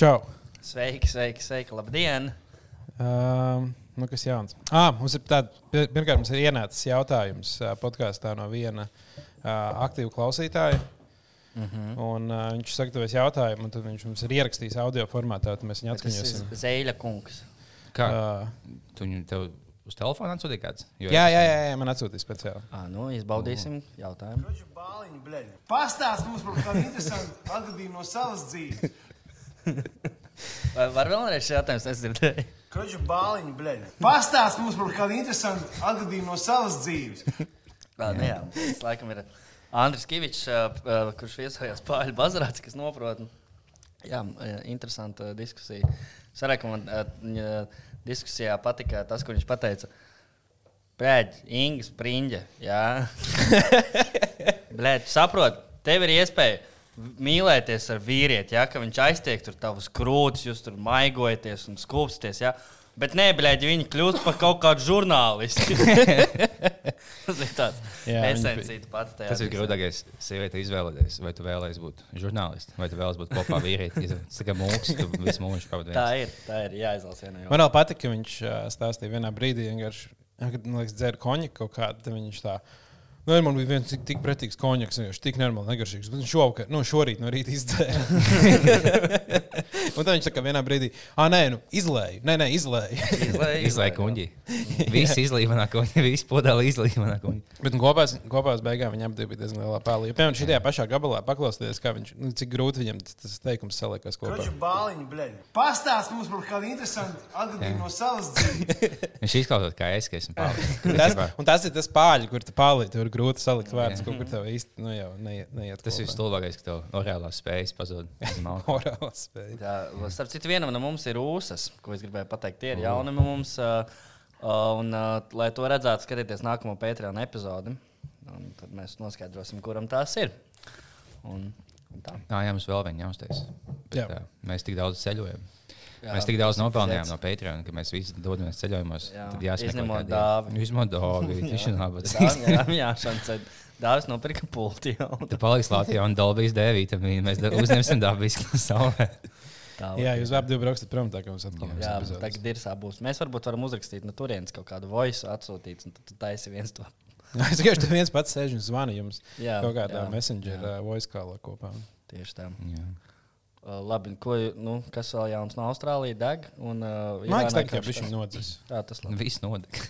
Čau! Sveiki, sveiki, sveiki, labdien! Um, nu, kas jauns? Ah, mums ir tāda, pir- pirmkārt, mums ir ienācis jautājums uh, podkāstā no viena uh, aktīva klausītāja. Mm Mhm. -hmm. un, uh, viņš sagatavojas jautājumu, un tad viņš mums ir ierakstījis audio formātā, tad mēs viņu Tas atskaņosim. ir Zeļa kungs. Kā? Uh, Tu viņu tev uz telefona atsūtīji kāds? Jo jā, jā, jā, jā, man atsūtīja speciāli. À, nu, izbaudīsim jautājumu. Pastāst mums par kādu interesantu atgadījumu no savas dzīves. Vai var vēlreiz šis jautājums? Es dzirdēju. Kroķa bāliņu, blēņ. Pastāst mums par kādu interesantu atgadījumu no savas dzīves. Jā, nu, jā, tas laikam ir Andris Kavičs, kurš viesojās Pāļu bazarāts, kas noprot. Jā, interesanta diskusija. Ka man diskusijā patika tas, ko viņš pateica. Pēc Inga Springa. Jā, Blēd, saprot, tev ir iespēja mīlēties ar vīrieti, ja, ka viņš aiztiek tur tavus krūtis, jūs tur maigojaties un skūpsties. Ja. Bet nē, blēģi, viņi kļūst par kaut kādu žurnālistu. Tas ir tāds esencīts pats. tajā Tas ir grūtākais sieviete izvēlēties. Vai tu vēlēsies būt žurnālists, vai tu vēlēsies būt kopā vīrieti. Tas kā mūks, tu visu mūžu pavadīji. Tā ir, tā ir jāizlasa viena jau. Man vēl patika, ka viņš stāstīja vienā brīdī, kad liekas, dzēra konjaku kaut kādu, tad viņš tā. Nu, man bija viens tik, tik pretīgs konjaks, viņš tik nenormāli negaršīgs. Bet viņš šovakar, nu, šorīt no rīta izdzēra. un tad viņš tā kā vienā brīdī, ah, nē, nu, izlēja. Nē, nē, izlēja. Izlaiž kuģi. Visi izlīja manā kuģī, visi podāli izlīja manā kuģī. Bet nu, kopā, kopā beigās viņam bija diezgan liela pārliecība. Piemēram, šajā pašā gabalā paklausīties, kā viņš, nu, cik grūti viņam tas- tas teikums saliekas kopā. Kroķa bāliņu, blēņ. Pastāst mums par kādu interesantu atgadījumu no savas dzīves. Viņš izklausās kā es, ka esmu Tas, pārāk. un tas ir tas pāļi, kur tu pārlieku, tur ir grūti salikt vārdus, kur tev īsti nu, jau neiet. neiet Tas ir stulbākais, ka tev orālās spējas pazūd. Morāls spēja. Jā, starp citu, vienam no mums ir ūsas, ko es gribēju pateikt. Tie ir jauni mums. Uh, un, uh, lai to redzētu, skatieties nākamo Patreon epizodi. Tad mēs noskaidrosim, kuram tās ir. Un, un tā. Jā, jā, mums vēl viena jāuztais. Jā. Bet, uh, mēs tik daudz ceļojam. Jā, mēs tik daudz nopelnījām no Patreon, ka mēs visi dodamies ceļojumos. Jā, Tad jāsaka, dāvi. Izņemot dāvi. Viņš ir labs. Jā, šāds dāvis nopirka pulti. jau. Tu paliksi Latvijā un Dolbijas D vitamīnu. Mēs uzņemsim dabisku no saulē. Tā, Jā, jūs abi braucat prom, tā kā mums atkal būs Jā, epizodes. tagad ir sāpes. Mēs varbūt varam uzrakstīt no turienes kaut kādu voice atsūtīt, un tad taisi viens to. Es tikai tur viens pats sēž un zvana jums Jā, kaut kādā jā, messenger jā. voice call kopā. Tieši tā. Jā. Uh, labi, ko, nu, kas vēl jauns no Austrālijas deg? Un, uh, tā kā karš viņš tas- nodzis. Jā, tas labi. Viss notiek.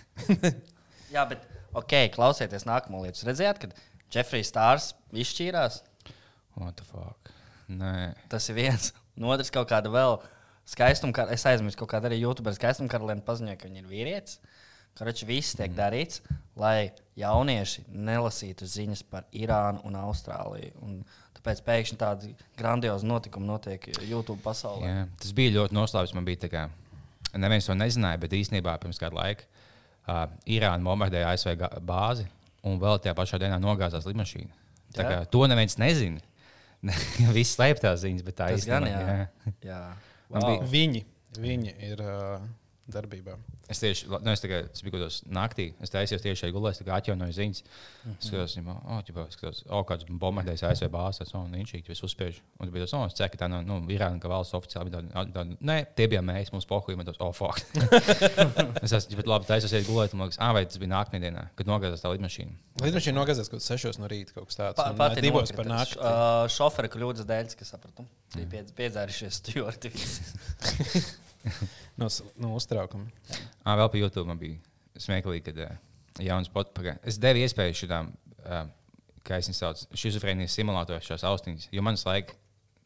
Jā, bet ok, klausieties nākamo lietu. Redzējāt, kad Jeffrey's Stārs izšķīrās? What the fuck? Nē. Tas ir viens. Un otrs kaut kāda vēl skaistuma, es aizmirsu, kaut kāda arī YouTube skaistuma karaliene paziņoja, ka viņa ir vīrietis. Karači viss tiek darīts, lai jaunieši nelasītu ziņas par Irānu un Austrāliju. Un tāpēc pēkšņi tādi grandiozi notikumi notiek YouTube pasaulē. Jā, tas bija ļoti noslēpts. Man bija tā kā, neviens to nezināja, bet īstenībā pirms kāda laika uh, Irāna bombardēja ASV bāzi un vēl tajā pašā dienā nogāzās lidmašīna. Tā kā, to neviens nezina. Viss slēp tās ziņas, bet tā. Man Wow. bija- Viņi, viņi ir uh, darbībā. Es tieši nu, es tikai kādā naktī, es taisījos tieši šeit gulēt, kā atjaunoju ziņas. Mhm. Es skatos, ģipā, oh, ģipā, es skatos, oh, kāds bombardēs ASV bāzes, oh, viņš ir uzspiež. Un tas bija tas, oh, es ceru, ka tā nav nu, Irāna, ka valsts oficiāli bija tāda, tāda, nē, tie bija mēs, mums pohuļi, man tas, oh, fuck. es esmu, bet labi, taisos iet gulēt, un man liekas, ah, vai tas bija nākamajā dienā, kad nogāzās tā lidmašīna. Līdz mašīna nogāzās kaut kas sešos no rīta, kaut kas tāds. Pa, un, pati divos par nakti. Uh, šofera kļūdas dēļ, kas sapratu. Bija piedz, piedzērušies stūri. No, no uztraukuma. Ah, vēl pie YouTube man bija smieklīgi, kad uh, jauns podkāsts. Es devu iespēju šitām, uh, kā es viņu saucu, šizofrēnijas simulātoru šās austiņas. Jo manas laika,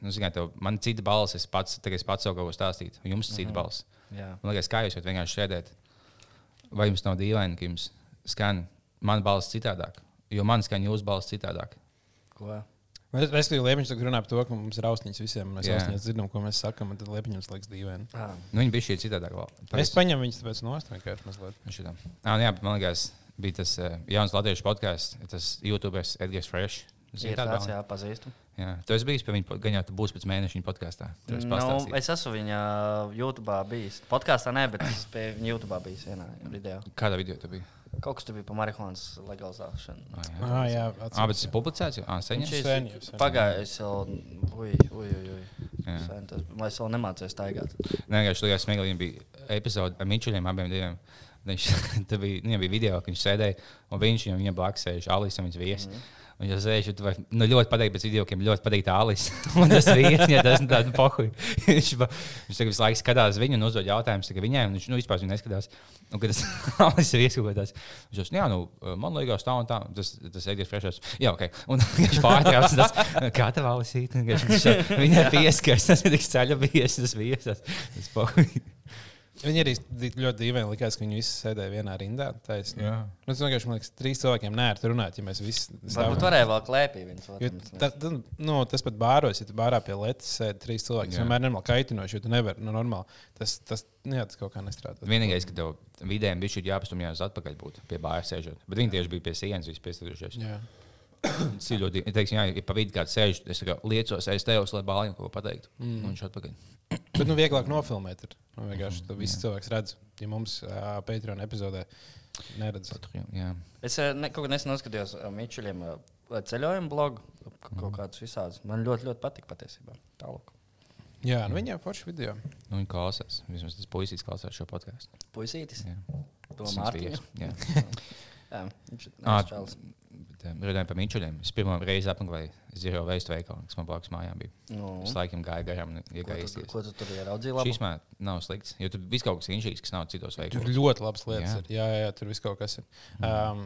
nu, zināt, tev, man cita balss, es pats, tagad es pats savu kaut ko stāstītu, un jums cita balss. Jā. Man liekas, kā jūs varat vienkārši sēdēt. Vai jums nav dīvaini, ka jums skan mana balss citādāk? Jo man skan jūsu balss citādāk. Ko? Es domāju, ka Liepiņš runā par to, ka mums ir austiņas visiem. Mēs Jā. austiņas dzirdam, ko mēs sakām, un tad Liepiņš liekas dīvaini. Ah. Nu, viņi bija šī citādāk. Es paņemu viņus tāpēc nost vienkārši mazliet. Šitā. Ah, jā, bet man liekas, bija tas uh, jauns latviešu podkāsts, tas YouTuberis Edgars Fresh. Ir tāds, vēl? jā, pazīstu. Jā, tu esi bijis pie viņa, gan jau tu būsi pēc mēneša viņa podkāstā. Nu, es esmu viņa YouTube bijis. Podkāstā nē, bet es pie viņa YouTube bijis vienā video. Kādā video tu biji? Kaut kas tur bija par marihuānas legalizēšanu. Ah, jā, Ah, jā, ah, bet tas ir publicēts jau? Ah, sen jau. Pagājis jau. Ui, ui, ui, ui. Sen tas- Vai es vēl nemācījos staigāt? Nē, vienkārši tajā smieklīgi bija epizode ar Mičeliem abiem diviem. Viņš, bija, viņam bija video, ka viņš sēdēja, un viņš viņam blakus sēž Alis un viņas viesis. Mm. Un un tu vari- nu, ļoti patīk pēc video, viņam ļoti patīk Alis. un tas vīrs, ja tas ir tāds pohuļ. viņš, viņš visu laiku skatās viņu un uzdod jautājumus viņai, un viņš nu, vispār viņu neskatās. Un, kad tas Alis ir ieskatās, viņš teiks, jā, nu, man liekas tā un tā. Tas, tas Edgars Frešers. Jā, ok. Un viņš pārtrauc tas, kā tev Alis Viņš viņai pieskars, tas ir tik ceļa viesis, tas viesis. Tas pohuļ. Viņi arī ļoti dīvaini likās, ka viņi visi sēdēja vienā rindā. Jā. Nu, tas vienkārši man liekas, trīs cilvēkiem nērti runāt, ja mēs visi Varbūt varēja vēl klēpī viens otru. Nu, tas pat bāros, ja tu bārā pie lietas sēdi trīs cilvēki. Tas vienmēr ir normāli kaitinoši, jo tu nevari, nu, normāli. Tas, tas, nu, jā, tas kaut kā nestrādā. Vienīgais, ka tev vidējiem bija šī jāpastumjās atpakaļ būt pie bāras sēžot. Bet viņi tieši bija pie sienas, visi piestrādājušies. Jā. Tas ir ļoti, teiksim, jā, ja pa vidu kāds sēž, es kā liecos aiz tevis, lai bāliņu kaut ko pateiktu. Mm. Un viņš atpakaļ. Bet, nu, vieglāk nofilmēt. Ir. Nu, vienkārši tu visi cilvēks redz, ja mums uh, Patreon epizodē neredz. Jā. Es ne, kaut kā nesen noskatījos uh, Mičeļiem uh, ceļojumu blogu, ka- kaut kādus visādus. Man ļoti, ļoti patīk patiesībā. Tālāk. Jā, nu, viņiem forši video. Nu, viņi klausās. Vismaz tas puisis klausās šo podkāstu. Puisītis. Jā. To Tas Mārtiņu. Jā. Jā, viņš ir Um, Runājot par mīčuļiem. Es pirmo reizi apmeklēju Zero Waste veikalu, kas man blakus mājām bija. Nu, Es laikam gāju garām un ko, ko tu tur ieraudzīji? Labi? man nav slikts, jo tur viss kaut kas inšīgs, kas nav citos Tur veikalos. ir ļoti labas lietas. Jā. Jā, jā, jā, jā tur viss kaut kas ir. Um,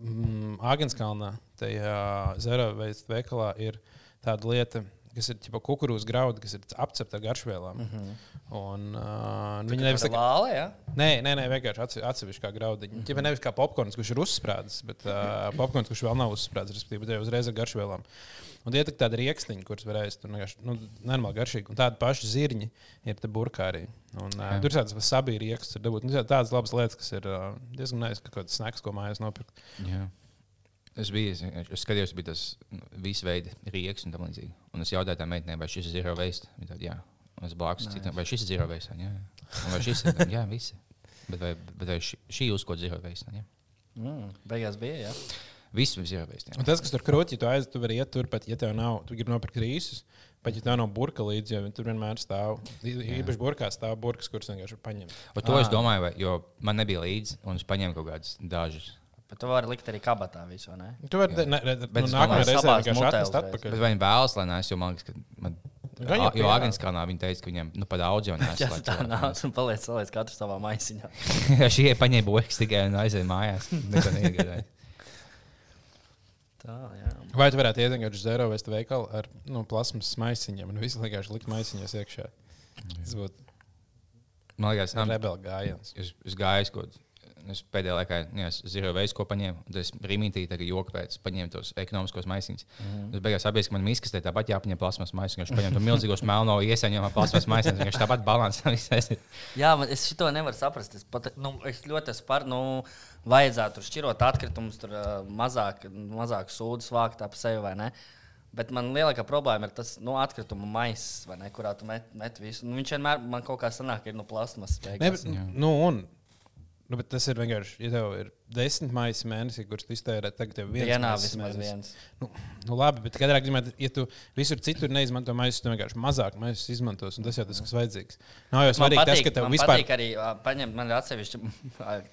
mm, Agenskalnā, tajā zero veist veikalā, ir tāda lieta, kas ir tipo kukurūzas graudi, kas ir apcepta ar garšvielām. Mm -hmm. Un, uh, viņi nevis tā kā Vāle, jā? Nē, nē, nē vienkārši atse- atsevišķi kā graudiņi. Mm -hmm. Nevis kā popkorns, kurš ir uzsprādzis, bet uh, popkorns, kurš vēl nav uzsprādzis, respektīvi, jau uzreiz ar garšvielām. Un tie ir tādi rīkstiņi, kurus varēs tur vienkārši nu, normāli garšīgi. Un tādi paši zirņi ir te burkā arī. Un, uh, tur ir tāds sabīri rīksts, ir dabūt. Nu, tādas labas lietas, kas ir uh, diezgan neizsaka, ka kaut kāds snacks, ko mājās nopirkt. Jā. Es biju, es, es skatījos, bija tas nu, visu veidu rieks un tam līdzīgi. Un es jautāju tā meitenei, vai šis ir zero waste. Viņa tāda, jā. Un es blakus nice. citam, vai šis ir zero waste. Jā, jā. Un vai šis ir, jā, visi. Bet vai, bet vai šī, šī uzkot zero waste? Jā. Mm, beigās bija, jā. Viss bija zero waste. Jā. Un tas, kas tur krūti, ja tu aizies, tu vari iet tur, pat ja tev nav, tu gribi nopirkt rīsus. Pat ja tev nav burka līdzi, jo tur vienmēr stāv. Īpaši burkā stāv burkas, kuras vienkārši var paņemt. Un to es domāju, vai, jo man nebija līdzi, un es paņēmu kaut kādus dažus. Bet tu vari likt arī kabatā visu, vai ne? Tu vari ne, ne, Bet nu, nākamajā reizē vienkārši uzreiz. atpakaļ. Bet vai viņi vēlas, lai nē, jo man liekas, ka. Man, Gan jau jo pierāda. Agenskalnā viņi teica, ka viņiem nu, pa daudz jau Jā, nes. tā nāc un paliec salīdz katru savā maisiņā. Šie paņēma bokas tikai un aizēja mājās. Tā, jā. Vai tu varētu iet uz zero vestu veikalu ar nu, plasmas maisiņiem un visu vienkārši likt maisiņos iekšā? Tas būtu Man liekas, am- rebela gājiens. es, es gāju kaut kur. Es pēdējā laikā nu, zinu, veidu, ko paņēmu. Tad es rīmītī, tagad joku pēc, paņēmu tos ekonomiskos maisiņus. Mm. Es beigās saprotu, ka man miskastē tāpat jāpaņem plasmas maisiņus. Viņš paņem to milzīgos melno iesaņemā plasmas maisiņus. Viņš tāpat balansē visai. Jā, man, es to nevaru saprast. Es, pat, nu, es ļoti esmu par, nu, vajadzētu tur šķirot atkritumus, tur mazāk, mazāk sūdzes vākt ap sevi vai ne. Bet man lielākā problēma ir tas nu, atkritumu maisis, vai ne, kurā tu met, met visu. Nu, viņš vienmēr man kaut kā sanāk, ka ir no plasmas. Ne, bet, nu, un, nu, bet tas ir vienkārši, ja tev ir desmit maisi mēnesī, kurus tu iztērē, tagad tev viens. Dienā maisis vismaz viens. Nu, nu, labi, bet katrā gadījumā, ja tu visur citur neizmanto maisu, tu vienkārši mazāk maisu izmantos. un Tas jau tas, kas vajadzīgs. Nav jau svarīgi tas, ka tev man vispār patīk arī ā, paņemt, man ir atsevišķi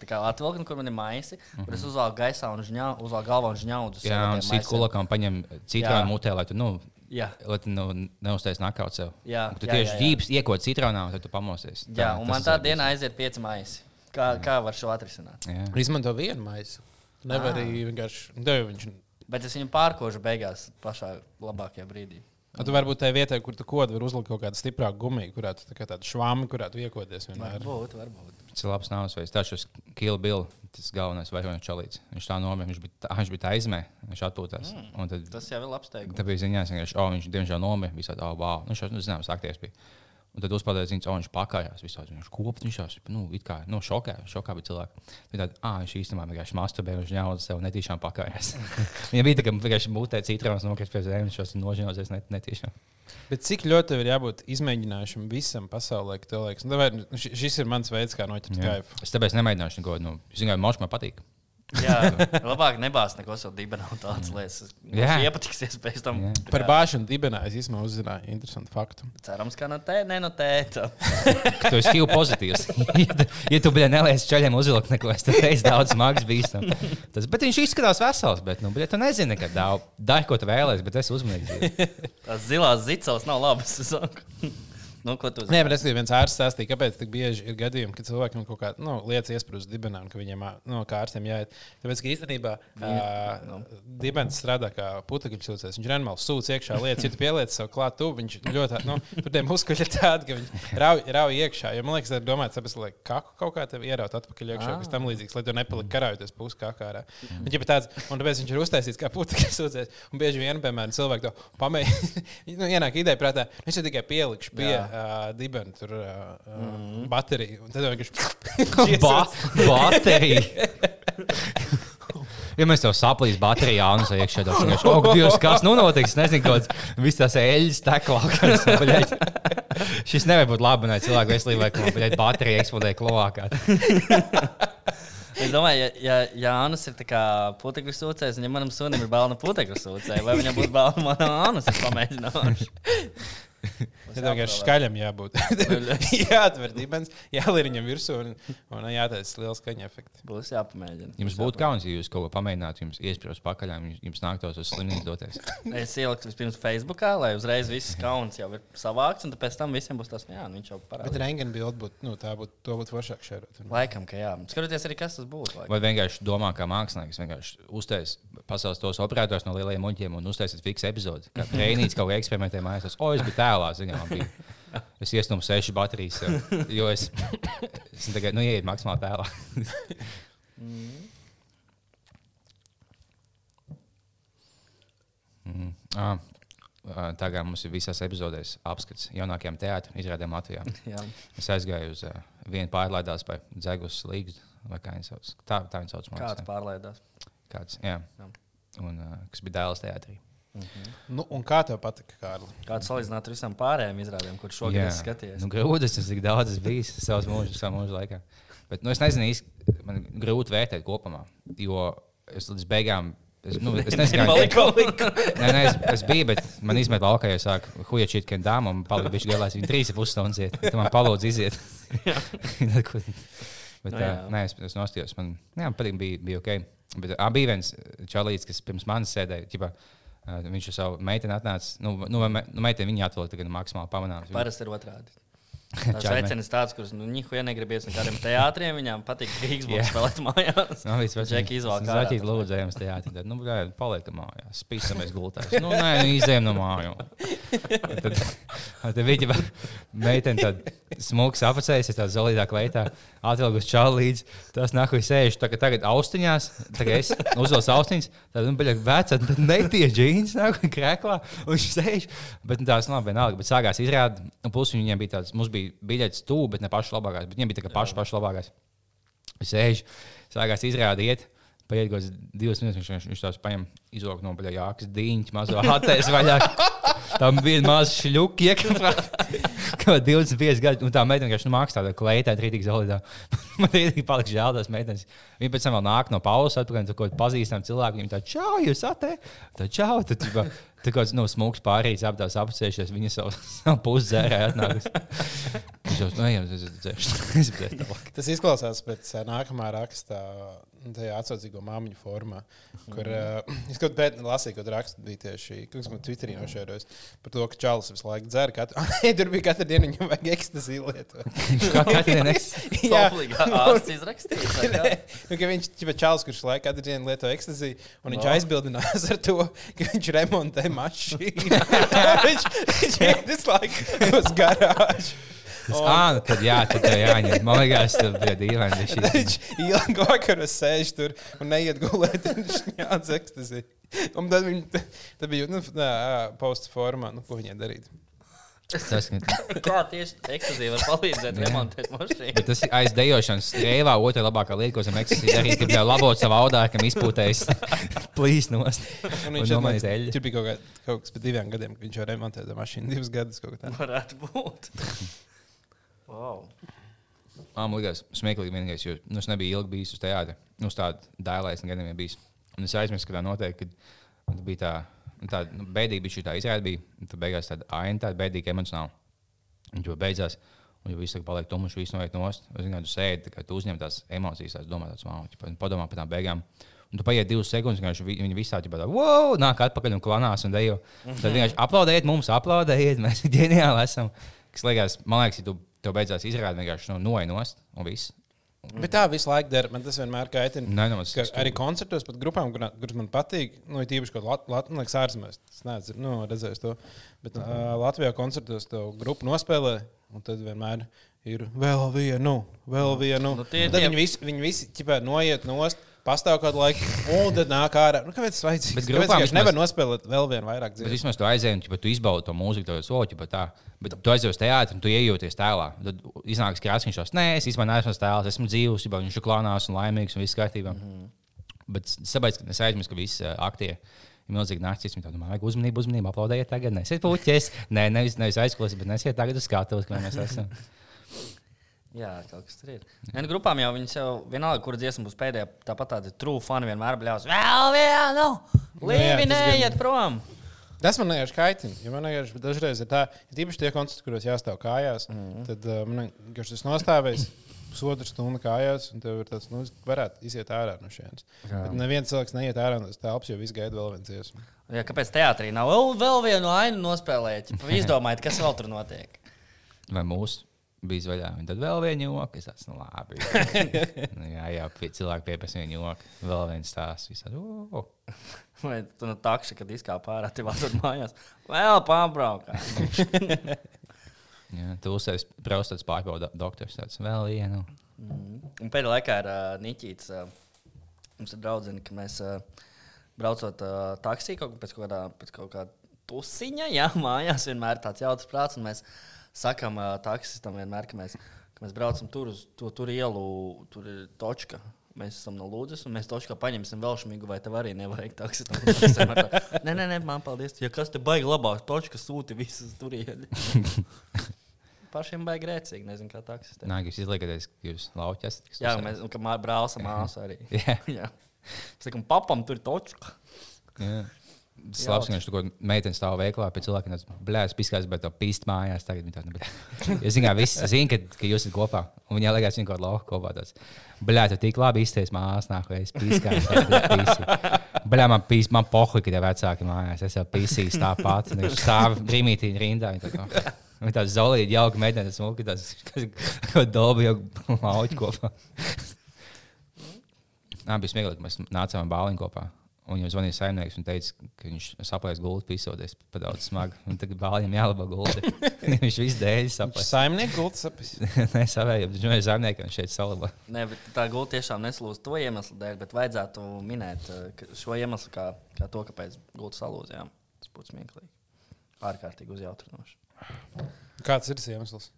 tā atvilkni, kur man ir maisi, mm -hmm. kur es uzvelku gaisā un žņau, uzvelku galvā un žņaudu. Mhm. Jā, un sīt kulakām paņem citronu mutē, lai tu, nu, Jā. lai tu nu, neuztais nakauts sev. Jā, Un tu jā, tieši jā, jā. ģības iekot citronā, un tad tu pamosies. Jā, un man tā dienā aiziet pieci maisi. Kā, kā var šo atrisināt? Jā. izmanto vienu maisu. Nevar arī vienkārši. nu, Tev jau viņš Bet es viņu pārkožu beigās pašā labākajā brīdī. A, tu varbūt tajā vietā, kur tu kod, var uzlikt kaut kādu stiprāku gumiju, kurā tu tā kā tādu švāmu, kurā tu iekodies vienmēr. Varbūt, varbūt. Tas ir labs nāves veids. Tas ir Kill Bill, tas galvenais varonis čalīts. Viņš tā nomira, viņš bija, tā, viņš bija tā aizmē, viņš atpūtās. Mm. Tad, Tas jau ir labs teikums. tad bija ziņās, ka oh, viņš diemžēl nomira. Visādi, oh, wow. nu, šos, nu, zināms, aktieris bija. Un tad uzspēlēja ziņas, oh, viņš pakājās. Visādi, viņš kopā, viņš jau nu, it kā nu, šokā, šokā bija cilvēki. Tad, ah, viņš īstenībā vienkārši masturbēja, viņš ņēma sev netīšām pakājās. Viņam bija tā, ka vienkārši mutē citrons nokrist pie zemes, šos nožņausies net, netīšām. Bet cik ļoti tev ir jābūt izmēģinājumam visam pasaulē, ka tev liekas, nu, nu, ši- šis ir mans veids, kā noķert kaifu. Es tāpēc nemēģināšu neko. Nu, vienkārši mošu man patīk. Jā, labāk nebāzt neko savu dibenu un tādas lietas. Jā. Iepatiksies pēc tam. Jā. Par bāšanu dibenā es īstenībā uzzināju interesantu faktu. Cerams, ka no tē, ne no tēta. tu esi HIV pozitīvs. ja tu, ja tu biji nelies ceļiem uzvilkt neko, es teicu, daudz smags bīstam. Tas, bet viņš izskatās vesels, bet, nu, bet tu nezini, ka daudz, dari, ko tu vēlēsies, bet es uzmanīgs. Tās zilās zicels nav labas. Nu, Nē, bet es tikai viens ārsts stāstīju, kāpēc tik bieži ir gadījumi, kad cilvēkiem kaut kāda nu, lietas iesprūst dibenā un ka viņiem ā, nu, kā ārstiem jāiet. Tāpēc, ka īstenībā uh, dibens strādā kā putekļu sūcējs. Viņš reāli sūc iekšā lietas, ja tu pieliec sev klāt, tu, viņš ļoti, nu, tur tie muskuļi ir tādi, ka viņi rauj, rauj iekšā. Jo man liekas, tas ir domāts, tāpēc, lai kaku kaut kā tev ieraut atpakaļ iekšā, kas tam līdzīgs, lai tu nepaliki karājoties pusi kā kārā. Un, ja tāds, un tāpēc viņš ir uztaisīts kā putekļu sūcējs. Un bieži vien, piemēram, cilvēki to pamēģina. nu, ienāk ideja prātā, es jau tikai pielikšu pie uh, dibena tur uh, mm. bateriju. Un tad vienkārši Ba baterija. Ja mēs tev saplīs baterijā, un es iekšā tādā veidā, oh, Dievs, kas nu notiks? Nezinu, kāds viss tās eļļas teklā. bļaļ. Šis nevar būt labi, ne cilvēku veselībai, ka baterija eksplodē kloakā. Es domāju, ja, ja Jānis ir putekļu sūcējs, un ja manam sunim ir bērnu putekļu sūcēji, vai viņam būs manā Ānas, es pamēģināšu. Tas vienkārši skaļam jābūt. Jāatver dibens, jāliek viņam virsū un, un jātaisa liels skaņa efekts. Būs jāpamēģina. Jums būtu kauns, ja jūs kaut ko pamēģinātu, jums iesprūst pakaļ, jums, jums nāktos uz slimnīcu doties. Es ieliku vispirms Facebookā, lai uzreiz viss kauns jau ir savākts, un tad pēc tam visiem būs tas, jā, nu, viņš jau Bet parādīja. rengena bilde būtu, nu, tā būtu, to būtu foršāk šērot. Laikam, ka jā. Skatoties arī, kas tas būtu. laikam. Vai vienkārši domā, kā mākslinieks, vienkārši uztais pasaules tos operators no lielajiem muļķiem un uztaisīt fiksu epizodi. Kā treniņš kaut kā eksperimentē mājās. Es, O, es biju tēlā, zinām. Es iestūmu seši baterijas, jo es, es tagad, nu, ieiet maksimāli tēlā. Mhm. Ah, ah, Tagad mums ir visās epizodēs apskats jaunākajām teātriem, izrādēm Latvijā. Jā. Es aizgāju uz uh, vienu pārlaidās vai dzegus līgas, vai kā viņi sauc. Tā, tā viņi sauc. liekas, Kāds pārlaidās? Kāds, jā. Jā. Un, uh, kas bija dēls teātrī. Nu, un kā tev patika, Kārli? Kāds salīdzināt ar visām pārējām izrādēm, kurš šogad esmu skatījies? nu, grūti tas, cik daudz es biju savā mūžā, savā mūža laikā. Bet, nu, es nezinu, īsti, man grūti vērtēt kopumā, jo es līdz beigām. Es, nu, es nezinu, Malika. Nē, nē, es, es biju, bet man izmet laukā, ja sāk hujačīt, ka dāma un palika bišķi galās. Viņa trīs puses stundas iet. Tad man palūdz iziet. Bet, Nu, tā, jā. nē, es, es nostājos. Man, jā, man patīk, bija, bija ok. Bet ā, bija viens čalīts, kas pirms manis sēdēja. Ķipa, ā, viņš ar savu meiteni atnāca. Nu, nu, me- nu meiteni viņa atvilka tagad maksimāli pamanāms. Parasti ir otrādi. Tas veicinājums tāds, kurus nu, nihu iegribies no kādiem teātriem, viņām patīk Rīgas Jā. būs spēlēt mājās. Nu, viss Džeki izvēl ārā Zaķīt tas lūdzu, ejam uz teātri. Tad, nu, bļā, paliekam mājās. Spīsamies gultās. Nu, nē, nu, izējam no māju. Tad, tad viņa meitene tad smuks apacējas, tā zelītā kleitā, atvilgus čālu līdzi. Tas viņš sēž tā, tagad austiņās, tagad es uzvilku austiņas, tad, nu, bļā, veca, tad netie džīns un krēklā, un viņš sēž. Bet nu, tās nav vienalga, bet sākās izrāda, un plus viņiem bija tāds, mums bija biļetes tū, bet ne pašas labākās, bet viņiem bija tā kā pašas, pašas labākās. Viņš sēž, sākās izrādīt. Paiet kaut kāds divas minūtes, viņš, viņš tās paņem, izvelk no baļā jākas dīņķa, mazo attēlu vaļā. Tam bija maza šļuka, iekšā. Kā 25 gadi, un tā meitene vienkārši nu, mākslā, tāda kleitā, trītīga zelītā. Man rītīgi palika žēl tās meitenes. Viņa pēc tam vēl nāk no pauzes, atpakaļ, kaut kāda pazīstama cilvēka. Viņa tā, čau, jūs atē, tā čau, tad tā, tā kā nu, smūgs pārējais aptās apsēšies, viņa savu, savu pusi dzērē atnākus. Viņš jau, dzēršu. Es dzēršu tālāk. Tas izklausās pēc ā, nākamā raksta, tajā atsaucīgo māmiņu formā, kur uh, es kaut kādā lasīju, kad rakstu bija tieši, kas man Twitterī nošērojis par to, ka Čālijs visu laiku dzer. Katru, Nē, tur bija katru dienu viņam vajag ekstasiju lietot. Jā, kā? Nē, nu, ka viņš ir Čālijs, kurš laiku katru dienu lieto ekstasiju, un viņš No. aizbildinās ar to, ka viņš remontē mašīnu. viņš viņš iet visu laiku uz garāžu. Ah, tad jā, tad tev jāņem. Man liekas, tas bija dīvaini. viņš ilgi vakaros sēž tur un neiet gulēt. Viņš jāatdz ekstasī. Un tad viņi tad bija nu, posta formā, nu, ko viņai darīt. Tas, ka- Kā tieši ekskluzīvi var palīdzēt remontēt mašīnu? Bet tas ir aizdējošanas reivā, otrā labākā lieta, ko esam eksistējuši. Ir jau labot savu audākam, izpūtējis plīs nost. Un Un viņš jau eļļu. tur bija kaut, kaut kas pēc diviem gadiem, kad viņš jau remontēja mašīnu. Divus gadus kaut kā tādu. Varētu būt. Wow. Man liekas, smieklīgi vienīgais, jo nu, es nebiju ilgi bijis uz teātra. Nu, uz tādu dēlēs, gadiem jau bijis. Un es aizmirsu, ka tā noteikti, kad bija tā, nu, tā nu, bēdīga, bija šī tā izrāde, bija. Tad beigās tāda aina, tāda bēdīga emocionāla. Un jo beidzās, un jau viss tā paliek tumšs, viss noiet nost. Es zinu, ka tu sēdi, tā kā tu uzņem tās emocijas, tās domā, tās un padomā par tām beigām. Un tu paiet divas sekundes, kad vi- viņi visā tādā wow, nāk atpakaļ un klanās un dejo. Tad vienkārši aplaudējiet mums, aplaudējiet, mēs ģeniāli esam. Kas liekas, man liekas, ja tu tev beidzās izrādīt, vienkārši nu, noiet un viss. Bet tā visu laiku dara. Man tas vienmēr kaitina. Nē, nu, tas Ka arī koncertos, pat grupām, kuras man patīk, nu, ir tīpaši kaut kādā Latvijas ārzemēs. Es neesmu nu, redzējis to. Bet uh, Latvijā koncertos to grupu nospēlē, un tad vienmēr ir vēl vienu, vēl vienu. Nu, tie- Un tad tie- viņi visi, viņi visi ķipē, noiet nost. Pastāv kādu laiku, un tad nāk ārā. Nu, kāpēc tas vajadzīgs? Bet grupām vienkārši nevar nospēlēt vēl vienu vairāk Bet dziesmu? vismaz tu aizēji, un ja tu izbaudi to mūziku, to soļu, bet tā. Bet tu aizjūti uz teātri, un tu iejūties tēlā. Tad iznāks krāsa, viņš tās, nē, es īstenībā neesmu tēls, esmu dzīvs, jau viņš ir klānās un laimīgs un viss kārtībā. Mm -hmm. Bet sabaidz, ka es aizmirsu, ka visi aktieri ir milzīgi naktis. Viņi domā, vajag uzmanību, uzmanību, aplaudējiet tagad. Nesiet puķis, nē, nevis, nevis aizklausīt, bet nesiet tagad uz skatuves, kā mēs esam. Jā, kaut kas tur ir. Nē, nu, grupām jau viņas jau vienalga, kur dziesma būs pēdējā. Tāpat tādi true fani vienmēr bļaus. Vēl vienu! Nu Līvi, neiet prom! Tas man vienkārši kaitina. Ja man vienkārši dažreiz ir tā, ja tīpaši tie koncerti, kuros jāstāv kājās, mm -hmm. tad uh, man vienkārši tas nostāvēs pusotru stundu kājās, un tev ir tāds, nu, es varētu iziet ārā no šejienes. Bet neviens cilvēks neiet ārā no telpas, jo viss gaida vēl viens dziesmu. Jā, kāpēc teātrī nav vēl, vēl vienu ainu nospēlēt? Ja Izdomājiet, kas vēl tur notiek. Vai mūsu bija vaļā? Un tad vēl viena joka. Es tāds, nu, labi. nu, jā, jā, cilvēki pieprasa vienu joku. Vēl viens stāsts. Visādi, oh. Vai tu no takša, kad izkāpa ārā, tev atrod mājās? Vēl pārbraukā. Jā, tu uzsēs braustats pārbauda doktors. Tāds vēl vienu. Un pēdējā laikā ir uh, Niķīts. Uh, mums ir draudzene, ka mēs uh, braucot uh, taksī kaut, pēc kaut kādā pēc kaut kāda tusiņa, jā, mājās vienmēr tāds jautrs prāts. Un mēs sakām uh, taksistam vienmēr, ka mēs, ka mēs braucam tur uz to tur ielu, tur ir točka. Mēs esam no Lūdzes, un mēs točkā paņemsim vēl šmigu, vai tev arī nevajag tā, Nē, nē, nē, man paldies. Ja kas te baigi labāk, točka sūti visus turienes. Pašiem baigi rēcīgi, nezinu, kā taksistiem. Nē, jūs izliekaties, ka jūs lauķis Jā, mēs, un ka mā- brālis un māsa arī. Jā. Jā. Es saku, papam tur ir točka. Jā. Slāpes, ka viņš tur kaut meitene stāv veiklā, pēc cilvēkiem tas blēs, piskās, bet to pīst mājās. Tagad viņi tādu, es zinu, viss zina, ka, ka jūs esat kopā. Un viņa liekas, viņa kaut kādā lauka kopā. Tāds, blē, tu tik labi izties mājās, nāk, vai es piskās. Blē, man pīst, man pohuj, ka tie vecāki mājās. Es jau pīsīju tāpat. Viņš stāv brīmītī rindā. Viņa tā kā- viņa tāds zolīti jauka meitene, tas mūki, tas, kas dobi jau lauķi kopā. Nā, bija smieklīgi, ka mēs nācām bāliņu kopā. Un jau zvanīja saimnieks un teica, ka viņš saplēs gultu, pisoties pa daudz smagu. Un tagad bāliņam jālabo gulti. viņš visu dēļ saplēs. Saimnieku gultas apis. Nē, savēja, bet viņš ir saimnieks un šeit salabo. Nē, bet tā gulta tiešām neslūdz to iemeslu dēļ, bet vajadzētu minēt eh, ka šo iemeslu kā, kā to, kāpēc gulta salūzījām. Tas būtu smieklīgi. Ārkārtīgi uzjautrinoši. Kāds ir tas iemesls?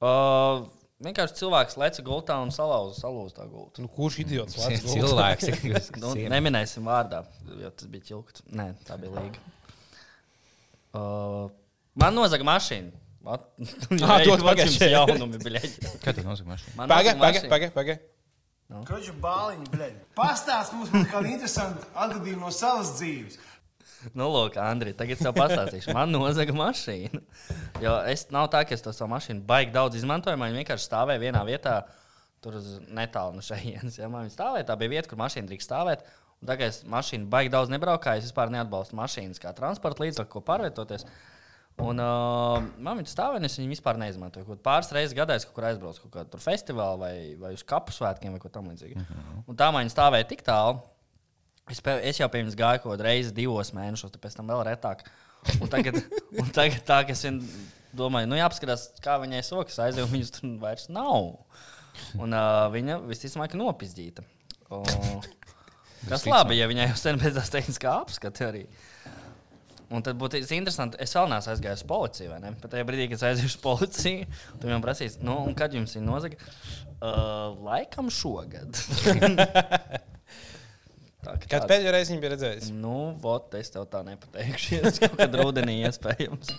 Uh, vienkārši cilvēks leca gultā un salauza salūz tā gulta. Nu, kurš idiots? lec gultā? Cilvēks. Nu, neminēsim vārdā, jo tas bija ķilkts. Nē, tā bija līga. Uh, man nozaga mašīna. Ah, dod vat pagaid. jums jaunumi, bļeģi. Kā tu nosaki mašīnu? Man Pagaid, nozaga pagaid, pagaid. Paga. Koču bāliņu, blēņ. Pastāst mums par kādu interesantu atgadījumu no savas dzīves. Nu, lūk, Andri, tagad tev pastāstīšu. Man nozaga mašīna. Jo es nav tā, ka es to savu mašīnu baigi daudz izmantoju. Man vienkārši stāvēja vienā vietā, tur uz netālu no šejienes. Ja man viņa stāvēja, tā bija vieta, kur mašīna drīkst stāvēt. Un tagad es mašīnu baigi daudz nebraukāju. Es vispār neatbalstu mašīnas kā transporta līdzekli, ko pārvietoties. Un uh, man viņa stāvēja, un es viņu vispār neizmantoju. Kaut pāris reizes gadā es kaut kur aizbraucu, kaut kādā festivālā vai, vai uz kapu svētkiem vai ko tamlīdzīgu. Mm -hmm. Un tā man viņa stāvēja tik tālu. Es, pie, es jau viņas gāju kaut reizē, divos mēnešos, tad pēc tam vēl retāk. Un tagad, un tagad tā, ka es vien domāju, nu jāapskatās, kā viņai sokas aizjūt, viņas tur vairs nav. Un uh, viņa visticamāk ir nopizdīta. O, kas labi, ja viņai jau sen pēc tās tehniskā apskata arī. Un tad būtu interesanti, es vēl neesmu aizgājis uz policiju, vai ne? Bet tajā brīdī, kad es aiziešu uz policiju, tad man prasīs, nu, un kad jums ir nozaga? Uh, laikam šogad. Tā, ka Kad tāda- pēdējo reizi viņa bija redzējusi? Nu, vot, es tev tā nepateikšu. Es kaut kad rudenī iespējams.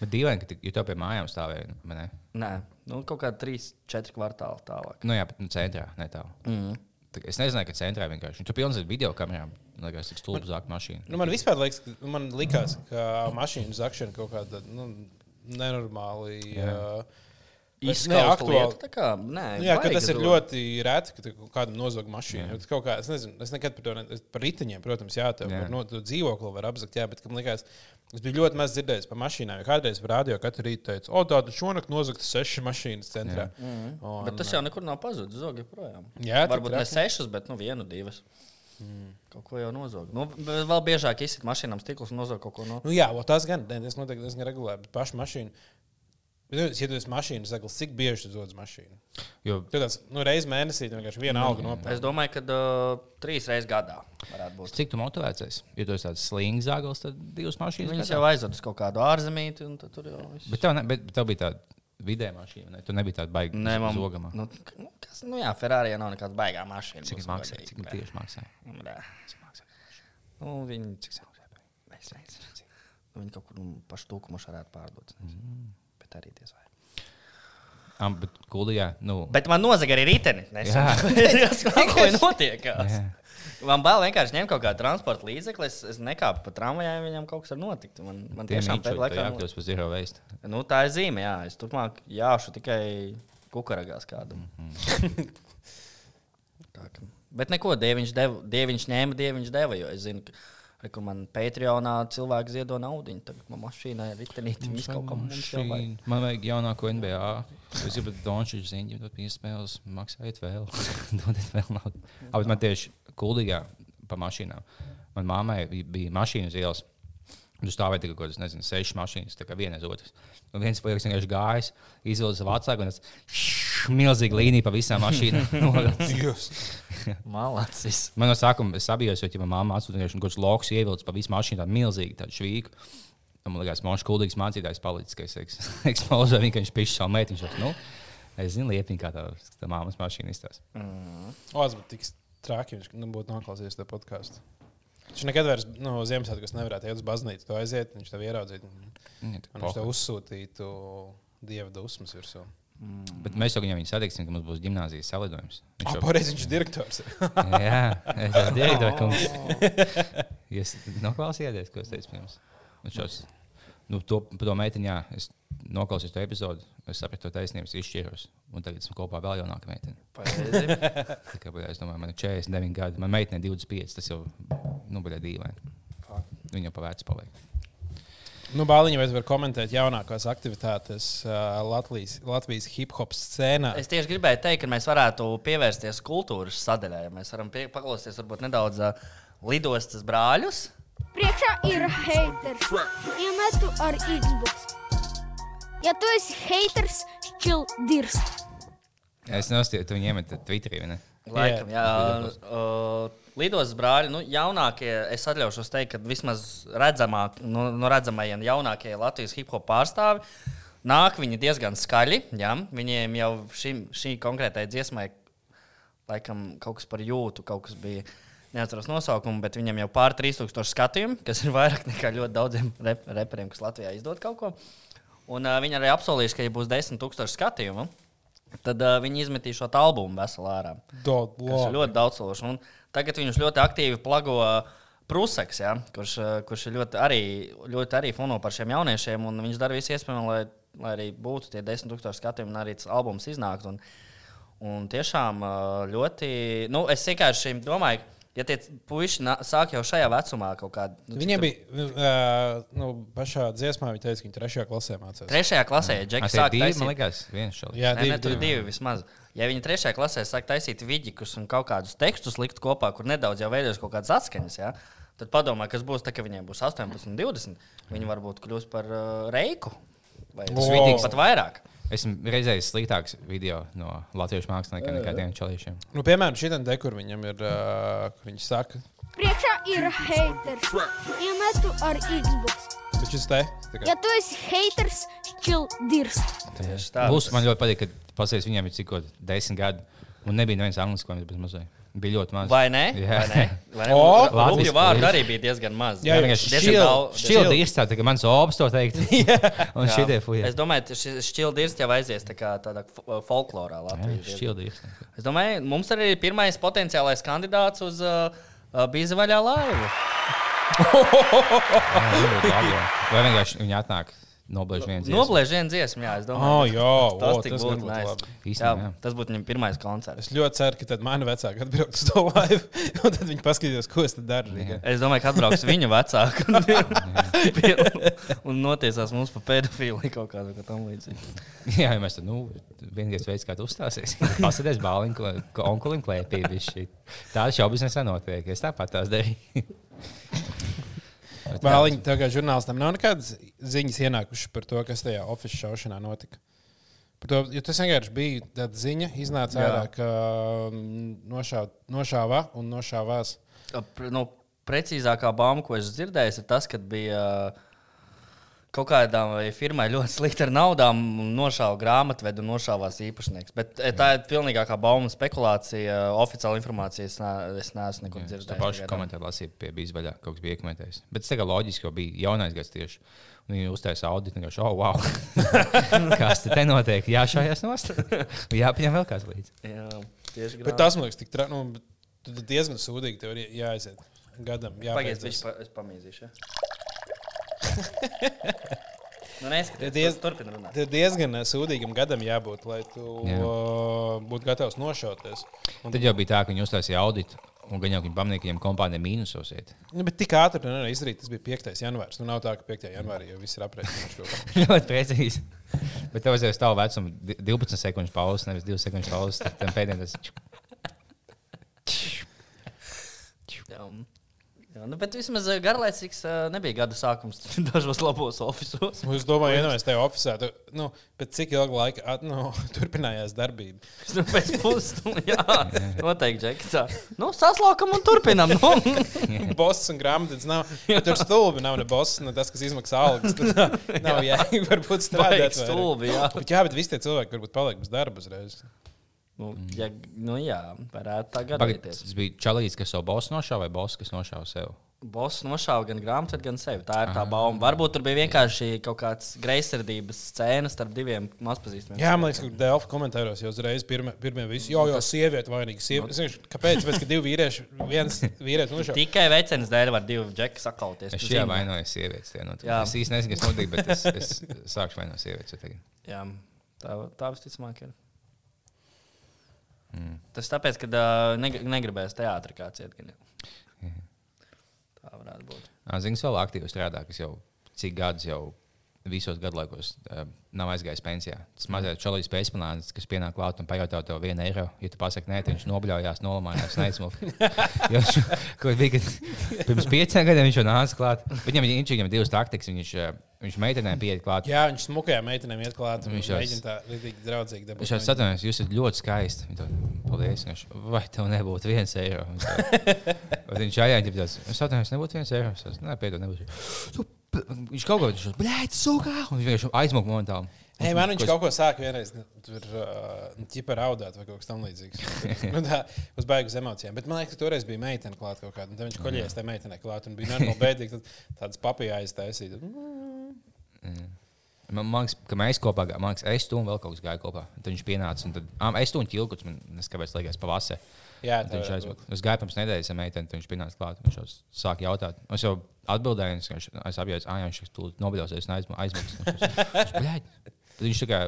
Bet dīvaini, ka tu- ja tev pie mājām stāvēja. vai ne? Nē, Nu, kaut kādā 3, 4 kvartāli tālāk. Nu, jā, bet nu, centrā ne tālu. Mm. Tā kā Es nezināju, ka centrā vienkārši. Tur pilns ar video kamerām. Liekas, tik stulbi zāk mašīna. Nu, man vispār liekas, ka, man likās, ka mašīnu zakšana kaut kāda nu, nenormāli. Jā. Uh, Izskausta aktuāli. lieta, tā kā, nē, Nu, jā, tas ir ļoti reti, ka kādam nozog mašīnu. Kā, es, nezinu, es nekad par to ne, par riteņiem, protams, jā, tev Jā. jā. no dzīvokli var apzakt, jā, bet man liekas, es biju ļoti maz dzirdējis par mašīnām. jo Kādreiz par radio katru rītu teicu, o, tāda šonakt nozagta seši mašīnas centrā. Mhm. Un, Bet tas jau nekur nav pazudis. Zog joprojām. Jā, Varbūt ne sešas, bet nu, vienu, divas. Mm. Kaut ko jau nozog. Nu, vēl biežāk izsit mašīnām stiklus un nozog kaut ko no. Nu, jā, o, tas gan, ne, tas notiek diezgan regulāri, bet pašu mašīnu. Bet, nu, Ja tu esi mašīnas zaglis, cik bieži tu dod mašīnu? Jo tāds, nu, reizes mēnesī vienkārši viena alga Es nopērci. domāju, ka uh, trīs reizes gadā varētu būt. cik tu motivēts esi? Ja tu esi tāds slings zāgals, tad divas mašīnas. Viņas jau aizved uz kaut kādu ārzemīti, un tad tur jau viss. Bet tev, ne, bet tev bija tāda vidēja mašīna. Ne? Tu nebija tāda baigta Nē, man zogama. nu, nu, kas, nu jā, Ferrari nu, nav nekāda baigā mašīna. Cik tas maksā? Cik tieši maksā? Jā. Cik maksā? Nu, viņi, Cik maksā? es nezinu. Nu, viņi kaut kur nu, pašu tūkumu varētu pārdot. Mm. Bet arī diez vai. Am, bet kuldījā, nu. Bet man nozaga arī riteni. Tas kaut ko notiek. Jā. Man bail vienkārši ņemt kaut kādu transporta līdzekli. Es, es nekāpu pa tramvajā, viņam kaut kas var notikt. Man, man Tiem tiešām pēdējā laikā. jākļūst par zero waste. Nu, tā ir zīme, jā. Es turpmāk jāšu tikai kukuragās kādam. Mhm. Tā ka- Bet neko, dieviņš, deva, dieviņš ņēma, dieviņš deva. Jo es zinu, ka kur man Patreonā cilvēki ziedo naudu. Tagad man mašīnā ir ritenīte. Viss kaut kam. Mašīna. Man vajag jaunāko NBA. Es gribu Dončiju ziņu, dot piespēles, maksājiet vēl. Dodiet vēl naudu. Bet man tieši kuldīgā pa mašīnām. Man mammai bija- bija mašīna uz ielas. Tur stāvēja tikai kaut kādas, nezinu, sešas mašīnas, tā kā viena aiz otras. Un viens puisis vienkārši gājis, izvilka savu vecāku, un tas milzīgi līnija pa visām mašīnām. Malacis. Man no sākuma es sabijos, jo, ja manā māte atsūtīja kaut kādus lokus, ievilcis pa visu mašīnu, tādu milzīgu tādu švīku. Un man liekas, man šis kuldīgs mācītājs palicis, ka es eks- ekspozēju viņu, ka viņš pišķi savu meitiņu. Nu, es zinu, liepiņ, kā tā, tā māmas mašīna izstāsta. O, tas būtu tik traki, viņš nu, būtu noklausījies to podkāstu. Viņš nekad vairs no nu, Ziemassvētku nevarētu iet uz baznīcu, to aiziet, viņš tev ieraudzītu. un- Viņš tev uzsūtītu dieva dusmas virsū. Bet mēs jau viņam viņu satiksim, ka mums būs gimnāzijas salidojums. Viņš jau pareizi, viņš ir direktors. Jā, es esmu direktors. kungs. Jūs noklausījāties, ko es teicu pirms? Un šos, nu, to, par to meiteni, jā, es noklausījos to epizodu, es sapratu to taisnību, izšķiros. Un tagad esmu kopā vēl jaunāka meitene. Kā, bļā, Es domāju, man ir 49 gadi, man meitene ir 25, tas jau, nu, bija dīvaini. Viņa jau pavērts paliek. Nu, Bāliņa, vai tu vari komentēt jaunākās aktivitātes uh, Latvijas, Latvijas hip hop scēnā? Es tieši gribēju teikt, ka mēs varētu pievērsties kultūras sadaļai. Mēs varam pie- paklausīties varbūt nedaudz uh, lidostas brāļus. Priekšā ir haters. Iemetu ar Xbox. Ja tu esi haters, šķil dirst. Es nostāju, tu viņu iemet Twitterī, vai ne? Laikam, jā, Lidos. uh, Lidos brāļi, nu, jaunākie, es atļaušos teikt, ka vismaz redzamāk, nu, no redzamajiem jaunākie Latvijas hip hop pārstāvi nāk viņi diezgan skaļi. Jā, viņiem jau šim, šī konkrētai dziesmai, laikam, kaut kas par jūtu, kaut kas bija. Neatceros nosaukumu, bet viņam jau pār 3000 skatījumu, kas ir vairāk nekā ļoti daudziem rep reperiem, kas Latvijā izdod kaut ko. Un uh, viņi arī apsolījuši, ka, ja būs 10,000 skatījumu, tad uh, viņi izmetīs šo albumu veselu ārā. Tas ir ļoti daudz. Un Tagad viņus ļoti aktīvi plago Prusaks, ja, kurš, kurš ir ļoti arī, ļoti arī fono par šiem jauniešiem. un Viņš dara visu iespējamo, lai, lai arī būtu tie 10,000 skatījumi un arī tas albums iznāktu. Un, un tiešām ļoti, nu, es vienkārši domāju, ja tie puiši sāk jau šajā vecumā kaut kādā. Nu, Viņiem bija uh, nu, pašā dziesmā, viņi teica, ka viņi trešajā klasē mācās. Trešajā klasē, ja Džeks sāk divi, taisīt. man liekas, viens šāds. Jā, divi, ne, tur ir divi. divi vismaz. Ja viņi trešajā klasē sāk taisīt vidikus un kaut kādus tekstus likt kopā, kur nedaudz jau veidojas kaut kādas atskaņas, ja, tad padomā, kas būs, tā, kad viņiem būs 18, 20. Viņi varbūt kļūs par uh, reiku vai Wow. pat vairāk. Esmu reizējis sliktāks video no latviešu māksliniekiem nekā tiem čaliešiem. Nu, piemēram, šī te, kur viņam ir, uh, kur viņi saka, Priekšā ir haters. Iemetu ar Xbox. bet šis te, Ja tu esi haters, šķil dirst. Tieši tā. Plus, man ļoti patīk, ka pasies viņiem ir cik kaut desmit gadi. Un nebija neviens angļu skolas bez mazliet. Bija ļoti maz. Vai ne? Jā. Vai ne? Vai ne? O! Rupju Latvijas vārdu arī bija diezgan maz. Jā, jā, Šķildi izstāsta, ka mans obs to teikt. Un Jā. šitie fuja. Es domāju, ka šis šķildīrs jau aizies tā kā tādā fo- folklorā Latvijas. Šķildi izstāsta. Es domāju, mums arī ir pirmais potenciālais kandidāts uz uh, uh, bīza vaļā laivu. Vai vienkārši viņi atnāk, noblēž viens. Noblēž vienu dziesmu, jā, es Oh, domāju. jā, o, tas, tik tas būtu nice. labi. Jā, Īstenībā, jā. tas būtu viņam pirmais koncerts. Es ļoti ceru, ka tad mani vecāki atbrauks uz to laivu, un tad viņi paskatīs, ko es tad daru. Rīgā. Es domāju, ka atbrauks viņa vecāka un, un notiesās mums par pedofīlu kaut kādu kā tam līdzīgu. Jā, ja mēs tad, nu, vienīgais veids, kā tu uzstāsies, ir pasēdēs bāliņu, ka onkulim klēpī. Tādas šaubas nesanotiek. Es tāpat tās darīju. Bet jā, Vēliņ, tev kā žurnālistam nav nekādas ziņas ienākušas par to, kas tajā oficiālā šaušanā notika. Par to, jo tas vienkārši bija tāda ziņa, iznāca ārā, ka mm, nošāva, nošāva un nošāvās. Nu, precīzākā bauma, ko es dzirdēju, ir tas, ka bija uh, kaut kādām firmai ļoti slikti ar naudām, un nošāva grāmatvedu un nošāvās īpašnieks. Bet eh, tā ir pilnīgākā bauma spekulācija. Oficiāla informācija es, ne, es neesmu nekur dzirdējis. pašu pagaidām. komentāru lasīju, pie bija izvaļā, kaut kas bija iekomentējis. Bet tas tagad loģiski, jo bija jaunais gads tieši. Un Viņi uztaisīja auditu, un viņš oh, wow. kas te, te notiek? Jā, šajās nost. Jāpieņem vēl kāds līdzi. Jā, tieši Bet tas man liekas, tik tra... nu, diezgan sūdīgi tev ir jāaiziet gadam. Pagaidiet, es pamīzīšu. nu, neskaties, Diez- turpini runāt. Tev diezgan eh, sūdīgam gadam jābūt, lai tu Jā. uh, būtu gatavs nošauties. Un, Tad jau bija tā, ka viņi uztaisīja auditu, un gan jau viņi pamanīja, ka viņiem kompānija mīnusos iet. nu, bet tik ātri to nevar izdarīt. Tas bija 5. janvārs. Nu, nav tā, ka 5. janvārī jau viss ir aprēķināts. Ļoti precīzi. Bet tev vajadzēja stāvot vecuma 12 sekundžu pauzes, nevis 2 sekundžu pauzes. Tad tam pēdējiem tas Jā, jā, nu, bet vismaz eh, garlaicīgs eh, nebija gada sākums dažos labos oficiālos. Nu, Es domāju, ja mēs tajā oficiālā, nu, pēc cik ilga laika at, nu, turpinājās darbība. Nu, pēc pusstundas, jā, noteikti, Džeki. Tā. Nu, saslaukam un turpinam. Nu. Boss un grāmatas nav. Ja tur stulbi nav ne boss, ne tas, kas izmaksā algas. Tad nav, nav jēga varbūt strādāt. Stulbi, jā. Bet, jā, bet visi tie cilvēki varbūt paliek bez darba uzreiz. Nu, ja, nu, jā, varētu tā gadīties. tas bija čalīts, kas savu bosu nošāva vai bosu, kas nošāva sev. Boss nošāva gan grāmatu, gan sevi. Tā ir tā bauma. Varbūt tur bija vienkārši kaut kāds greizsirdības scēna starp diviem mazpazīstamiem. Jā, man liekas, ka Dēlφa komentāros jau uzreiz pirmie, pirmie visi. Jā, jau sieviete vainīga. Sieviete. Es vienkārši- Kāpēc? Tāpēc, ka divi vīrieši, viens vīrietis nošāva. Tikai veicenes dēļ var divi džeki sakauties. Es šajā vainoju sievietes. Jā. Es īsti nezinu, kas notika, bet es, es sākšu vainot sievietes. Jā, tā, tā visticamāk ir. Mm. Tas tāpēc, ka uh, neg negribēs teātrī kāds iet. gan jau. Tā varētu būt. Ā, Zini, kas vēl aktīvi strādā, kas jau cik gadus jau visos gadlaikos uh, nav aizgājis pensijā. Tas mazais čalīs pēcpanācis, kas pienāk klāt un pajautā tev vienu eiro. Ja tu pasaki, nē, viņš nobļaujās, nolamājās, kad pirms pieciem gadiem viņš jau nāca klāt. Viņam, viņš viņam divas taktikas, viņš, uh, viņš meitenēm pieiet klāt. Jā, viņš smukajām meitenēm iet klāt. Viņš jau- mēģina tā rītīgi draudzīgi dabūt. Viņš jau satveries, jūs esat ļoti skaisti. Tā, Paldies. Viņš, vai tev nebūtu viens eiro? Viņš Viņš aizjāja, es satveries, nebūtu viens eiro. Es Nē, piedod, nebūs. Tu- Viņš kaut ko tādu, blēķis, sūkā. Un viņš vienkārši aizmuka momentāli. Ei, man viņš es- kaut ko sāka vienreiz, nu, tur ķipa raudāt vai kaut kas tamlīdzīgs. nu, tā, uz beigas emocijām. Bet man liekas, ka toreiz bija meitene klāt kaut kāda. Tad viņš koļies tajā meitenē klāt un bija normāli bēdīgi. Tad tādas papīras aiztaisīt. Man man liekas, ka mēs kopā gājām. Man liekas, es tu un vēl kaut kas gāja kopā. Tad viņš pienāca. un Tad, um, es tu un ķilkuts, man neskapēc liekas pavasarī. Jā, tā Viņš aizmuka. Es gāju pirms nedēļas ar meiteni, tad viņš pienāca klāt. Viņš jau sāka jautāt. Es jau atbildēju, un es, es apjēdzu, ah, jā, viņš nobļausies un aizmu- aizmuks. Tad viņš tikai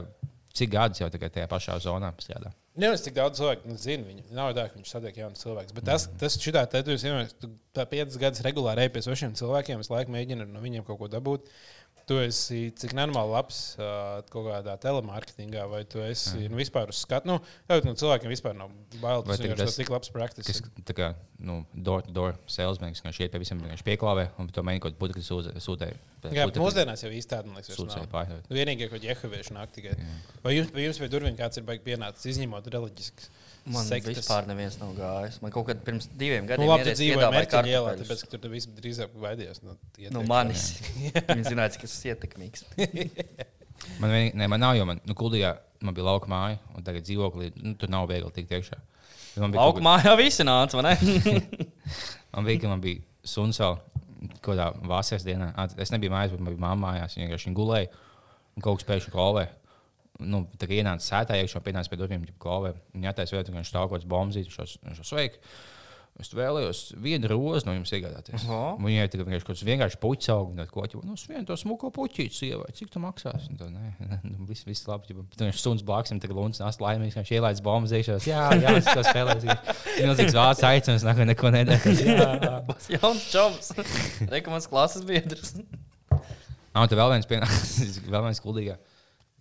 cik gadus jau tikai tajā pašā zonā strādā. Nezinu, cik daudz cilvēku nu, zina viņu. Nav tā, ka viņš satiek jaunus cilvēkus. Bet tas, tas šitā, tu, esi vienmēr- tā piecas gadus regulāri ej pie svešiem cilvēkiem, es laiku mēģinu no viņiem kaut ko dabūt. Tu esi cik normāli labs uh, kaut kādā telemarketingā, vai tu esi nu, vispār uz skatu. Nu, jau no cilvēkiem vispār nav bail. Tas tas tik labs praktis. Kas tā kā nu, door-to-door salesman, kas iet pie visiem, pieklāvē un to mēģina kaut kādu putekļu sūtīt. Jā, bet mūsdienās jau īsti tāda, liekas. Nu, Vienīgie, ko ģehavieši nāk tikai. Vai jums, jums pie durvīm kāds ir baigi pienācis, izņemot reliģisks? Man sektas? vispār neviens nav gājis. Man kaut kad pirms diviem Nu, gadiem labi, tu ierēdz dzīvoji piedāvāja Mērķa ielā, tāpēc, ka tur tu viss drīzāk baidījās. Nu, iet No iekšā. manis. Viņi zināja, tas ir ietekmīgs. Man, vien, ne, man nav, jo man, nu, kuldījā man bija lauka māja, un tagad dzīvoklī nu, tur nav viegli tikt iekšā. Man bija, kaut Laukumā jau visi nāca, vai ne? man bija, ka man bija suns vēl kaut kādā vasaras dienā. Es nebiju mājās, bet man bija mamma mājās. Viņa vienkārši gulēja un kaut kas pēkšņi kolē. Nu, ienāca sētā, iekšā pienāca pie durvīm, jau kolē. Viņa attaisno vietu, ka viņš stāv kaut kāds bombzītis, viņš šo sveiki. Es vēlējos vienu rozi no jums iegādāties. Oho. Viņai tā kā vienkārši kaut kāds vienkārši puķis aug, un ko ķipa, nu, es vienu to smuko puķīti sievai, cik tu maksās? Tā, nē, nu, viss, viss labi. ķipa. Tad viņš suns blakus, tagad lunds nāst laimīgs, viņš ielaids bombas iekšā. Jā, jā, to spēlēju. Milzīgs vārds aicināts, nāk, neko nedara. Jā, Tas jauns čoms. Rekomends klases biedrs. Ah, un tad vēl viens pienācis, vēl viens kuldīgā,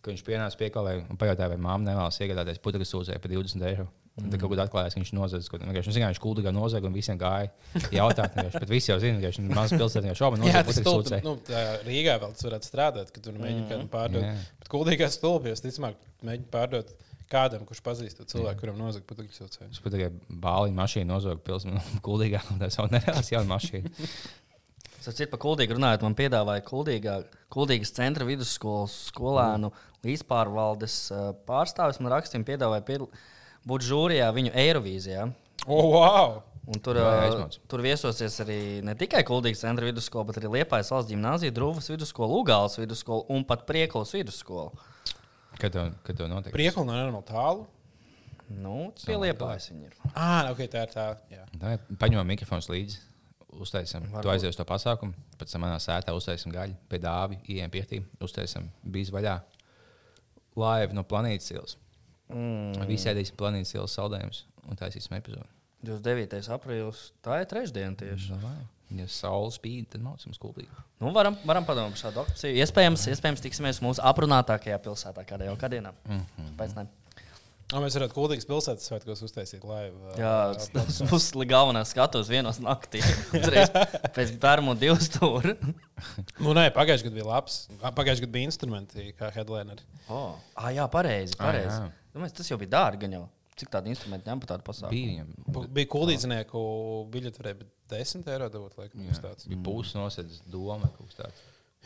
ka viņš pienāca piekalē un pajautāja, vai māma nevēlas iegādāties putekļu sūdzēju par 20 eiro. Un tad kaut kur atklājās, ka viņš kaut ko. Viņš zināja, viņš kuldīgā nozaga un visiem gāja jautāt. Bet visi jau zina, ka viņš ir mazs pilsētā, jau šobrīd Jā, nozaga putekļu sūdzēju. Nu, tā Rīgā vēl tas varētu strādāt, kad tur mēģina kādam pārdot. Jā. Bet kuldīgās stulbjas, ticamāk, mēģina pārdot kādam, kurš pazīst to cilvēku, kuram nozag putekļu saucēju. Es pat tikai bāliņu mašīnu nozagu pilsētā, kuldīgā, un tā savu nevēlas jaunu mašīnu. Saciet par kuldīgu runājot, man piedāvāja kuldīgā, kuldīgas centra vidusskolas skolēnu līdzpārvaldes uh, pārstāvis. Man rakstīja, piedāvāja piedal... būt žūrijā viņu Eirovīzijā. O, wow! Un tur, uh, aizmauc? tur viesosies arī ne tikai Kuldīgas centra vidusskola, bet arī Liepājas valsts gimnāzija, Drūvas vidusskola, Ugāles vidusskola un pat Prieklas vidusskola. Kad to, kad to notiek? Priekli no nenormāli tālu. Nu, pie Liepājas viņi ir. Ah, ok, tā ir tā. Jā. Tā, paņemam mikrofons līdzi. Uztaisām, tu Varbūt. aizies uz to pasākumu, pēc tam manā sētā uztaisām gaļu, pie dāvī, ieejam pietī, uztaisām bijis vaļā. Live no planētas ielas. Mm. Visi ēdīsim planētas ielas saldējumus un taisīsim epizodi. 29. aprīlis, tā ir trešdiena tieši. Ja saule spīd, tad mācām skuldīgi. Nu, varam, varam padomāt par šādu opciju. Iespējams, iespējams tiksimies mūsu aprunātākajā pilsētā kādā jau kādienā. Mm -hmm. Pēc tam. Oh, mēs varētu kuldīgas pilsētas svētkos uztaisīt live. uh, Jā, tas būs galvenais skatos vienos naktī. Uzreiz pēc pirmā divu stūra. Nu, nē, pagājušajā gadā bija labs. Pagājušajā gadā bija instrumenti, kā headliner. Oh. Ah, jā, pareizi. pareizi. jā. Domāju, tas jau bija dārgi. Jau. Cik tādu instrumentu ņem par tādu pasākumu? Bija Bija kuldīdznieku biļeti, varēja būt 10 eiro dabūt, laikam, Jā, tāds. bija puses nosēdz doma.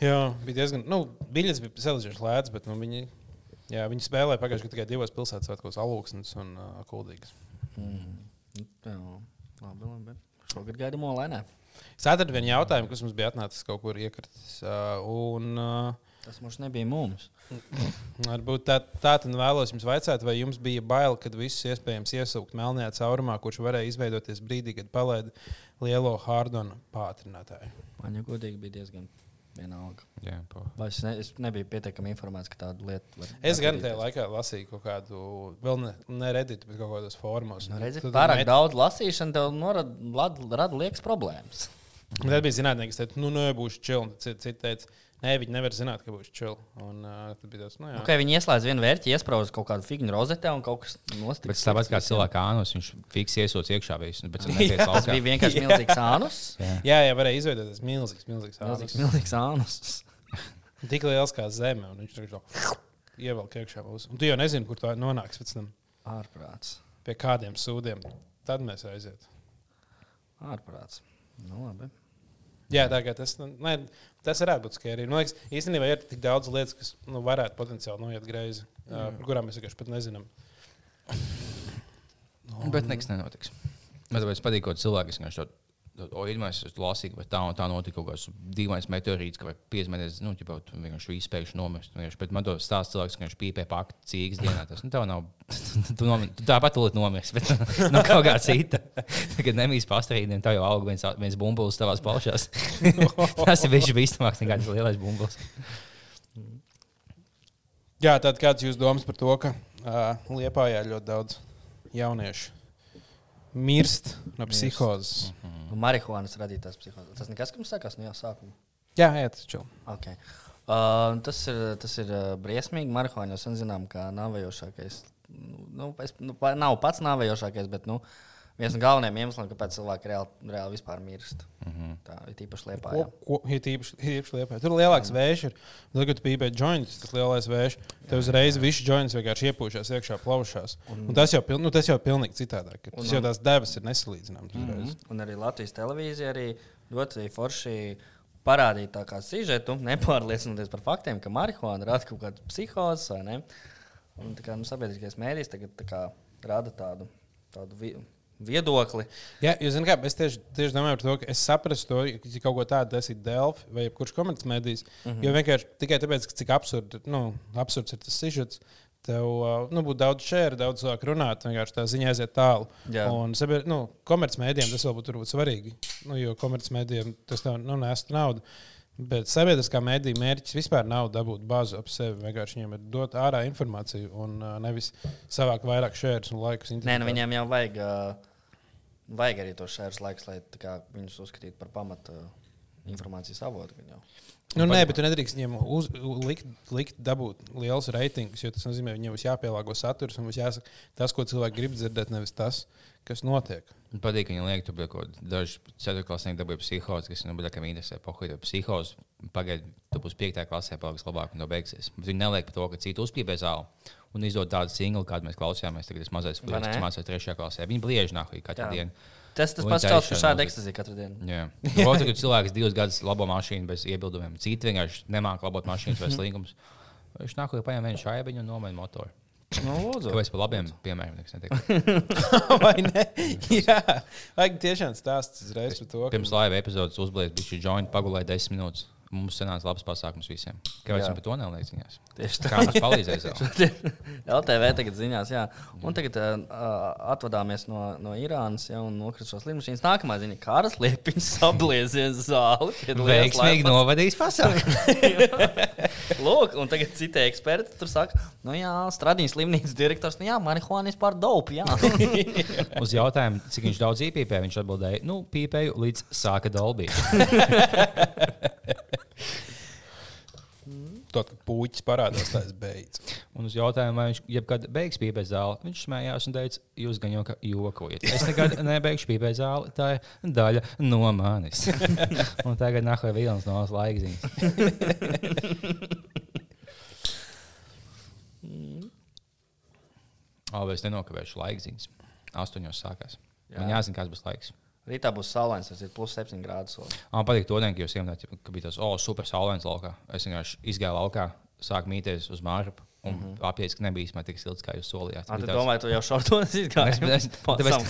Jā, bija diezgan, nu, biļets bija salīdzinoši lēts, bet nu, viņi, jā, viņi spēlēja pagājušajā gadā tikai divos pilsētas svētkos, Alūksnes un uh, Kuldīgas. Jā, labi, labi. Šogad gaidām olainē. Ceturtdien jautājumu, kas mums bija atnācis kaut kur iekritis. Uh, un, uh, Tas mums nebija mums. Varbūt tā, tā tad vēlos jums vaicāt, vai jums bija bail, kad visus iespējams iesaukt melnajā caurumā, kurš varēja izveidoties brīdī, kad palaida lielo Hārdona pātrinātāju. Man jau godīgi bija diezgan vienalga. Jā, es, ne, es nebiju pietiekami informēts, ka tāda lieta var Es gan tajā laikā lasīju kaut kādu, vēl ne, ne Reddit, bet kaut kādos formos. Nu, redzi, Tad pārāk met- daudz lasīšana tev norada, lad, rada liekas problēmas. Tad bija zinātnēki, kas teica, nu, nē, būs čili. Citi cit teica, nē, viņi nevar zināt, ka būs čili. Un uh, tas, nu, jā. Okay, viņi ieslēdz vienu vērķi, iesprāž kaut kādu figūru rozetē un kaut kas nostiprināts. Bet tāpat kā cilvēka ānos, viņš fiks iesots iekšā visu. Bet viņš Jā, Tas bija vienkārši milzīgs ānus. Jā, jā, varēja izveidoties milzīgs, milzīgs Milzīgs, ānus. milzīgs ānus. Tik liels kā zeme, un viņš jau ievelk iekšā mūsu. Un tu jau nezini, kur tā nonāks pēc tam, Ārprāts. pie kādiem sūdiem. Tad mēs aiziet. Ārprāts. Nu, labi. Jā, tā kā tas, nu, nē, tas varētu būt skērīgi. Man liekas, īstenībā ir tik daudz lietas, kas nu, varētu potenciāli noiet greizi, uh, par kurām mēs vienkārši pat nezinām. Bet nekas nenotiks. Man tāpēc patīk, ka cilvēki, kas to O, iedomājieties, es lasīju, vai tā un tā notika kaut kāds dīvains meteorīts, ka vai piesmēties, nu, ķipa, tu vienkārši izspējuši. Vienkārši, bet man to stāsta cilvēks, ka viņš pīpē pakti cīgas dienā. Tas, nu, tev nav, tu, nomi, tu tāpat tūlīt nomirs, bet nu, kaut kā cita. Tagad nemīs pastrīdiem, tā jau aug viens, viens bumbulis tavās palšās. Tas ir viņš bīstamāks nekā tas lielais bumbulis. Jā, tad kāds jūs domas par to, ka uh, Liepājā ļoti daudz jauniešu mirst no psihozes? Nu, Marihuānas radītājs psihologs. Tas nekas, kas mums sākās no jau sākuma. Jā, jā, tas čau. Okay. Uh, tas ir, tas ir uh, briesmīgi. Marihuāna jau sen zinām, kā nāvējošākais. Nu, es, nu, nav pats nāvējošākais, bet nu, viens no galvenajiem iemesliem, kāpēc cilvēki reāli, reāli vispār mirst. Mm -hmm. Tā ir tīpaši liepā. Ko, ko, ir tīpaši, tīpaši liepā. Tur ir lielāks vējš. Ir. Tad, kad tu pīpē joints, tas lielais vējš, tev uzreiz viss joints vienkārši iepūšās iekšā plaušās. Un, un tas, jau, pil- nu, tas jau pilnīgi citādāk. ir. Tas jau tās devas ir nesalīdzināmas. Mm uzreiz. -hmm. Un arī Latvijas televīzija arī ļoti forši parādīja tā kā sižetu, nepārliecinoties par faktiem, ka marihuāna rada kaut kādu psihozes vai ne. Un, tā kā, nu, sabiedriskais mēdījis tagad tā kā rada tādu tādu viedokli. Jā, jūs zināt, kā es tieši, tieši domāju par to, ka es saprastu to, ja kaut ko tādu tas ir Delfi vai kurš komercmedijs. Mm -hmm. Jo vienkārši tikai tāpēc, ka cik absurd, nu, absurds ir tas sižets. Tev uh, nu, būtu daudz šēru, daudz cilvēku runāt, vienkārši tā ziņā aiziet tālu. Jā. Un sabied, nu, komercmedijiem tas vēl būtu svarīgi. Nu, jo komercmedijiem tas tev nu, nēst naudu. Bet sabiedriskā mēdīņa mērķis vispār nav dabūt bāzi ap sevi. Vienkārši viņiem ir dot ārā informāciju un uh, nevis savākt vairāk šērus un laikus. Nē, nu viņiem jau vajag, uh, vajag arī tos šērus laikus, lai tā kā, viņus uzskatītu par pamatu informācijas avotu. Nu, nē, bet tu nedrīkst viņiem uz, likt, likt dabūt liels reitingus, jo tas nozīmē, ka viņiem būs jāpielāgo saturs un būs jāsaka tas, ko cilvēki grib dzirdēt, nevis tas, kas notiek. Man patīk, ka viņi liek, tur bija kaut kāda daži ceturklasnieki dabūja psiholozi, kas nu, bija interesē. Pohuļ, ja psiholozi pagaidi, tu būsi piektā klasē, paliks labāk un to beigsies. Bet viņi neliek par to, ka citu uzpīpē zāli un izdod tādu singlu, kādu mēs klausījāmies. Tagad tas mazais ne? kas mācās trešajā klasē. Viņi bliež nākamā katru Jā. dienu. Tas tas pats čels, kurš mūzika. ekstazī katru dienu. Jā, Protams, ka cilvēks divus gadus labo mašīnu bez iebildumiem. Citi vienkārši nemāķi labot mašīnas vai slīgumus. Viņš nāk, lai paņem vienu šābiņu un nomaina motoru. Nu, lūdzu. Kāpēc par labiem piemēriem netiek? Vai ne? Jā, vajag tiešām stāstīt uzreiz par to. ka- Pirms laiva epizodes uzblēs, bija šī joint pagulēja desmit minūtes. Mums sanāca labs pasākums visiem. Kāpēc viņi par to neliek ziņās? Tieši tā. Kā mums palīdzēs? LTV tagad ziņās, jā. Un tagad uh, atvadāmies no, no Irānas ja, un nokristušos lidmašīnas. Nākamā ziņa - kāras liepiņas sabliezies zāli. Veiksmīgi novadījis pasākumu. Lūk, un tagad citi eksperti tur saka, nu jā, Stradīnas slimnīcas direktors, nu jā, marihuāna ir par dopu, jā. Uz jautājumu, cik viņš daudz īpīpēja, viņš atbildēja, nu, pīpēju līdz sāka dolbīt. Tad, kad puķis parādās, tas beidz. Un uz jautājumu, vai viņš jebkad beigs pīpēt zāli, viņš smējās un teica, jūs gan jau jokojat. Es nekad nebeigšu pīpēt zāli, tā ir daļa no manis. un tagad nāk vai vilnas no laikziņas. Es nenokavēšu laikziņas. Astoņos sākās. Jā. Man jāzina, kāds būs laiks. Rītā būs saulains, tas ir plus 7 grādus. vēl. Man patīk to, ka jūs ieminējāt, ka bija tas, oh, super saulains laukā. Es vienkārši izgāju laukā, sāku mīties uz māru. Un mm -hmm. apjēdz, ka nebija īstenībā tik silts, kā jūs solījāt. Bija tāds- domāji, tu jau šortos Es- izgāji? es-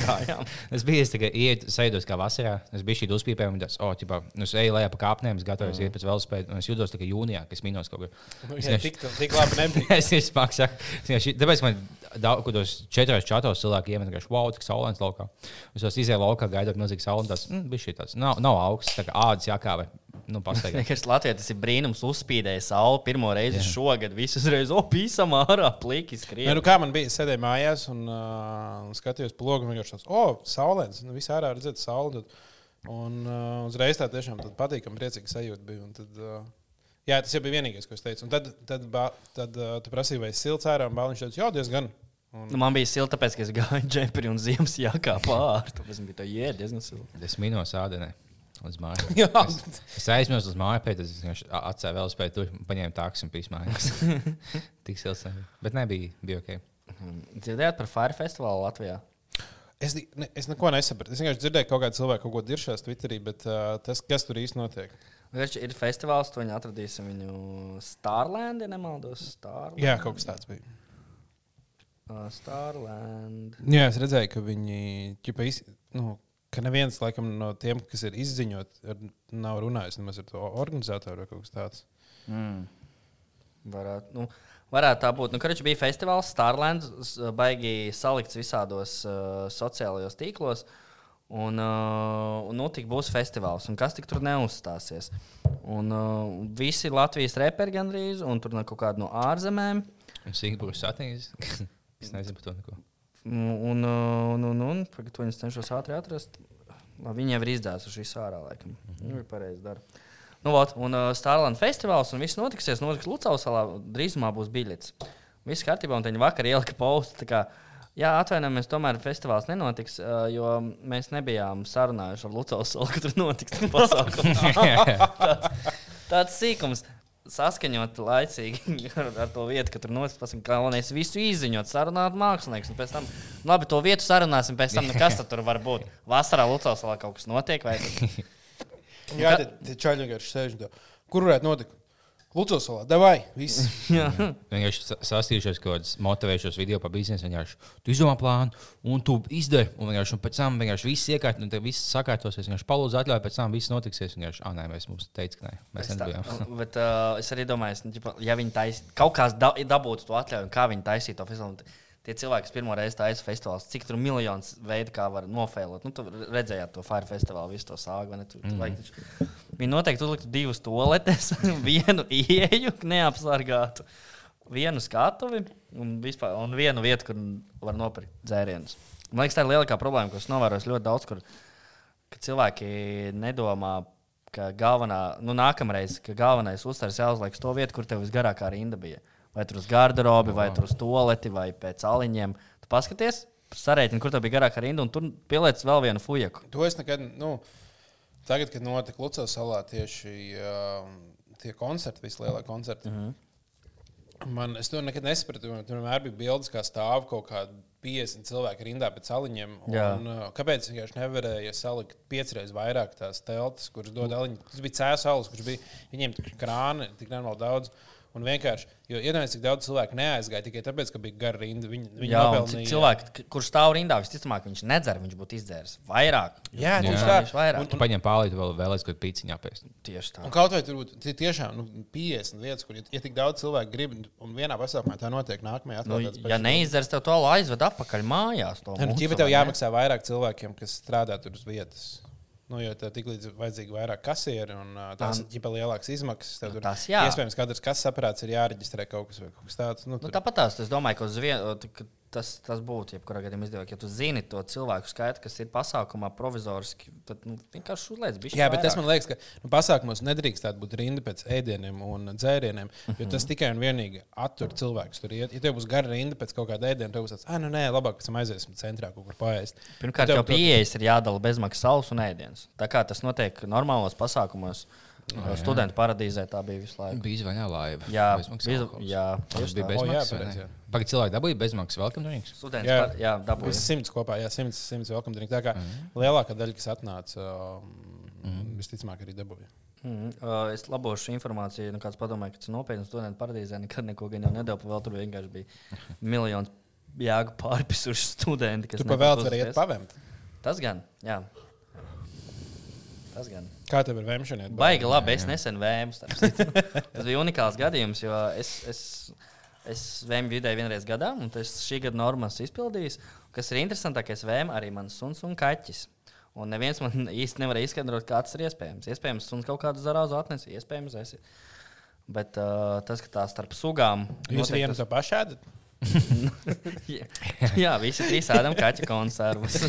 kājām. Es biju tikai iet, sēdos kā vasarā. Es biju šī uzpīpē, un tas, oh, ķipā, nu, es eju lejā pa kāpnēm, es gatavojos mm. iet pēc velospēda, un es jūtos tikai jūnijā, kas minos kaut kur. Es Jā, vienkārši- tik, tik labi nebija. es esmu smags. Tāpēc man daudz, kur tos četros čatos cilvēki iemet, ka wow, cik saulains laukā. Es tos izēju laukā, gaidot milzīgi sauli, un tas mm, bija šī tāds. Nav, nav augsts, tā kā ādas jākāvē. Nu. Vienkārši Latvijā tas ir brīnums, uzspīdēja sauli pirmo reizi Jā. šogad. Visus reizes, oh, pīsam ārā, plīki skrien. nu kā man bija, es sēdēju mājās un, uh, un skatījos pa logu. Vienkārši tāds, oh, saulēns. Nu, visā ārā redzēt sauli. Un uh, uzreiz tā tiešām tad patīkami, priecīgi sajūta bija. Un Tad, uh, jā, tas jau bija vienīgais, ko es teicu. Un tad, tad, ba, tad uh, tu prasīji, vai es silts ārā, un Bāliņš teica, jā, diezgan. Nu, man bija silta, tāpēc, ka es gāju džemperi un ziemas jākā pāri. Tāpēc man bija tā jēga diezgan silta. Es minos ādenē. Līdz mājai. Jā, Es aizmirsu uz māju, pēc tam es vienkārši atcēlu vēl spēju tur, paņēmu tāks un pīsmājās. Tik silts. Bet nebija, bija ok. Dzirdējāt par Fire Festivālu Latvijā? es, ne, es neko nesapratu. Es vienkārši dzirdēju, ka kaut kāda cilvēka kaut ko diršās Twitterī, bet uh, tas, kas tur īsti notiek. Viņš ir festivāls, to viņi atradīsim viņu Starland, ja nemaldos. Starland. Jā, kaut kas tāds bija. Uh, Starland. Jā, es redzēju, ka viņi ķipa, iz, nu, ka neviens laikam, no tiem, kas ir izziņot, ar, nav runājis nemaz ar to organizatoru vai kaut kas tāds. Mm. Varētu, nu, varētu tā būt. Nu, Kurš bija festivāls Starland, s- baigi salikts visādos uh, sociālajos tīklos. Un, uh, un nu, tik būs festivāls, un kas tik tur neuzstāsies. Un uh, visi Latvijas reperi gandrīz, un tur no kaut kāda no ārzemēm. Un Singapūras satīns. es nezinu par to neko. Un, un, uh, un, un, un pagad, to es cenšos ātri atrast. Labi, Viņi jau ir izdzēsuši visu ārā, laikam. -hmm. Viņi pareizi dara. Nu, vot, un uh, Starland festivāls, un viss notiksies. Notiks Lucavas salā. Drīzumā būs biļets. Viss kārtībā, un viņi vakar ielika paustu. tā kā, Jā, atvainojamies, tomēr festivāls nenotiks, uh, jo mēs nebijām sarunājuši ar Lucavas salu, ka tur notiks pasākums. tāds, tāds sīkums. Saskaņot laicīgi ar, ar to vietu, ka tur notiks pasākums. Galvenais ir visu izziņot, sarunāt mākslinieks. un Pēc tam, labi, to vietu sarunāsim, pēc tam, nu, kas tad tur var būt. Vasarā Lucavas salā kaut kas notiek, vai tad- Jā, tie čaļi vienkārši sēž. un Kur varētu notikt? Lucas, davai, viss. Vienkārši sa- sastījušies kaut kādas motivējušas video par biznesu. Vienkārši tu izdomā plānu, un tu izdari. Un vienkārši un pēc tam vienkārši viss iekārt, un viss sakārtosies. Vienkārši palūdzu atļauju, pēc tam viss notiksies. Vienkārši, ah, nē, mēs mums teicām, ka nē, mēs Es, nedabījām. bet, uh, es arī domāju, ka, ģipa, ja viņi tais, kaut kāds da, dabūtu to atļauju, un kā viņi taisītu to festivālu. Tie cilvēki, kas pirmo reizi taisa festivālus, cik tur miljonus veidu, kā var nofēlot. Nu, tu redzējāt to Fire Festivālu, visu to sāgu. ne? Tur, mm. -hmm. taču, viņi noteikti uzliktu divas toaletes, vienu ieeju, neapsargātu, vienu skatuvi un, vispār, un vienu vietu, kur var nopirkt dzērienus. Man liekas, tā ir lielākā problēma, ko es novēroju ļoti daudz, kur cilvēki nedomā, ka galvenā, nu, nākamreiz, ka galvenais uzsvars jāuzliek uz to vietu, kur tev visgarākā rinda bija. Vai tur uz garderobi, vai tur uz toleti, vai pēc aliņiem. Tu paskaties, sarēķini, kur tev bija garākā rinda, un tur pieliec vēl vienu fujaku. To es nekad, nu, tagad, kad notika Lucas salā tieši uh, tie koncerti, vislielākie koncerti. Mm -hmm. Man, es to nekad nesapratu. man vienmēr bija bildes, kā stāv kaut kādi 50 cilvēki rindā pēc aliņiem. Un, uh, kāpēc vienkārši nevarēja salikt piecreiz vairāk tās teltis, kuras dod aliņu? Tas bija saules, kurš bija viņiem krāni, tik nenormāli daudz. Un vienkārši, jo iedomājieties, cik daudz cilvēku neaizgāja tikai tāpēc, ka bija gara rinda. Viņi, viņi Jā, un nopelnīja- ci- cilvēki, kurš stāv rindā, visticamāk, viņš nedzer, viņš būtu izdzēris vairāk. Jā, tieši Jā. tā. Vairāk. Tu paņem pārlīdzi vēl vēlēs, kad pīciņā pēc. Tieši tā. Un kaut vai tur būtu tie tiešām nu, 50 vietas, kur, ja, ja tik daudz cilvēku grib, un vienā pasākumā tā notiek, nākamajā Nu, ja pašs- neizdzers, tev to aizved atpakaļ mājās. to Nē, nu, ķipa tev ne? jāmaksā vairāk cilvēkiem, kas strādā tur uz vietas. Nu, jo tev tik līdz vajadzīgi vairāk kasieri un tās ir ģipa lielākas izmaksas. Tev Nu, tur tas jā. Iespējams, ka katrs kases aparāts ir jāreģistrē kaut kas, kaut kas tāds. Nu, Nu, tur- tāpat tās, es domāju, ka, uz vien, ka tas, tas būtu jebkurā gadījumā izdevīgi. Ja tu zini to cilvēku skaitu, kas ir pasākumā provizoriski, tad nu, vienkārši uzliec bišķi Jā, bet tas vairāk. man liekas, ka nu, pasākumos nedrīkst būt rinda pēc ēdieniem un dzērieniem, jo tas tikai un vienīgi attur cilvēkus tur iet. Ja tev būs gara rinda pēc kaut kāda ēdiena, tad būs tāds, ah, nu nē, labāk, ka aiziesim centrā kaut kur paēst. Pirmkārt, jau pieejas ir jādala bezmaksas saules un ēdienas. Tā kā tas notiek normālos pasākumos, studentu paradīzē tā bija visu laiku. Bija izvaņā laiva. Jā, alkohols. jā, Tas bija bezmaksas. O, jā, vai pareizi, ne? jā. Pagaid, cilvēki dabūja bezmaksas welcome drinks. Students, Jā. par, jā, dabūja. Viss simts kopā, jā, simts, simts welcome drink. Tā kā lielākā daļa, kas atnāca, um, visticamāk, arī dabūja. Mm, uh, es labošu informāciju, nu kāds padomāja, ka tas ir nopietns studentu paradīzē. Nekad neko gan jau nedēļu vēl tur vienkārši bija miljons jēgu pārpisuši studenti. kas Tu pa netika vēl vari iet pavēmt. Tas gan, jā. Tas gan. Kā tev ir vēmšana? Baigi labi, es nesen vēmu. Tas bija unikāls gadījums, jo es, es, es vēmu vidēji vienreiz gadā, un tas šī gada normas izpildījis. Kas ir interesantākais, vēmu arī mans suns un kaķis. Un neviens man īsti nevar izskaidrot, kā tas ir iespējams. Iespējams, suns kaut kādu zarāzu atnesa, iespējams, es. Bet uh, tas, ka tā starp sugām. Jūs vienu tas- to pašu ēdat? jā, jā, visi trīs ēdam kaķa konservus.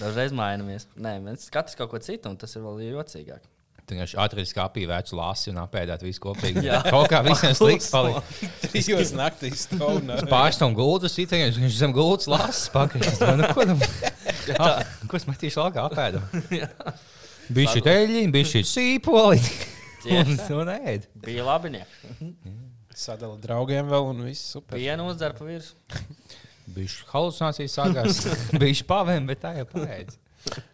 Dažreiz mainamies. Nē, mēs katrs kaut ko citu, un tas ir vēl jocīgāk. Tu vienkārši atradīsi skāpī vecu lasi un apēdāt visu kopīgi. Jā. Kaut kā visiem slikti palika. Trijos naktīs stāvā. Pārstāv gultas, itēņš, viņš zem gultas lasis pakaļ. Nu, ko tam? Ko es metīšu laukā apēdu? Bija šī teļiņa, bija šī sīpoli. Un to nē. Bija labi. Sadala draugiem vēl un viss super. Pienu uzdzer pa virsmu. Bija šī halucinācija sākās. Bija pavēm, bet tā jau pēc.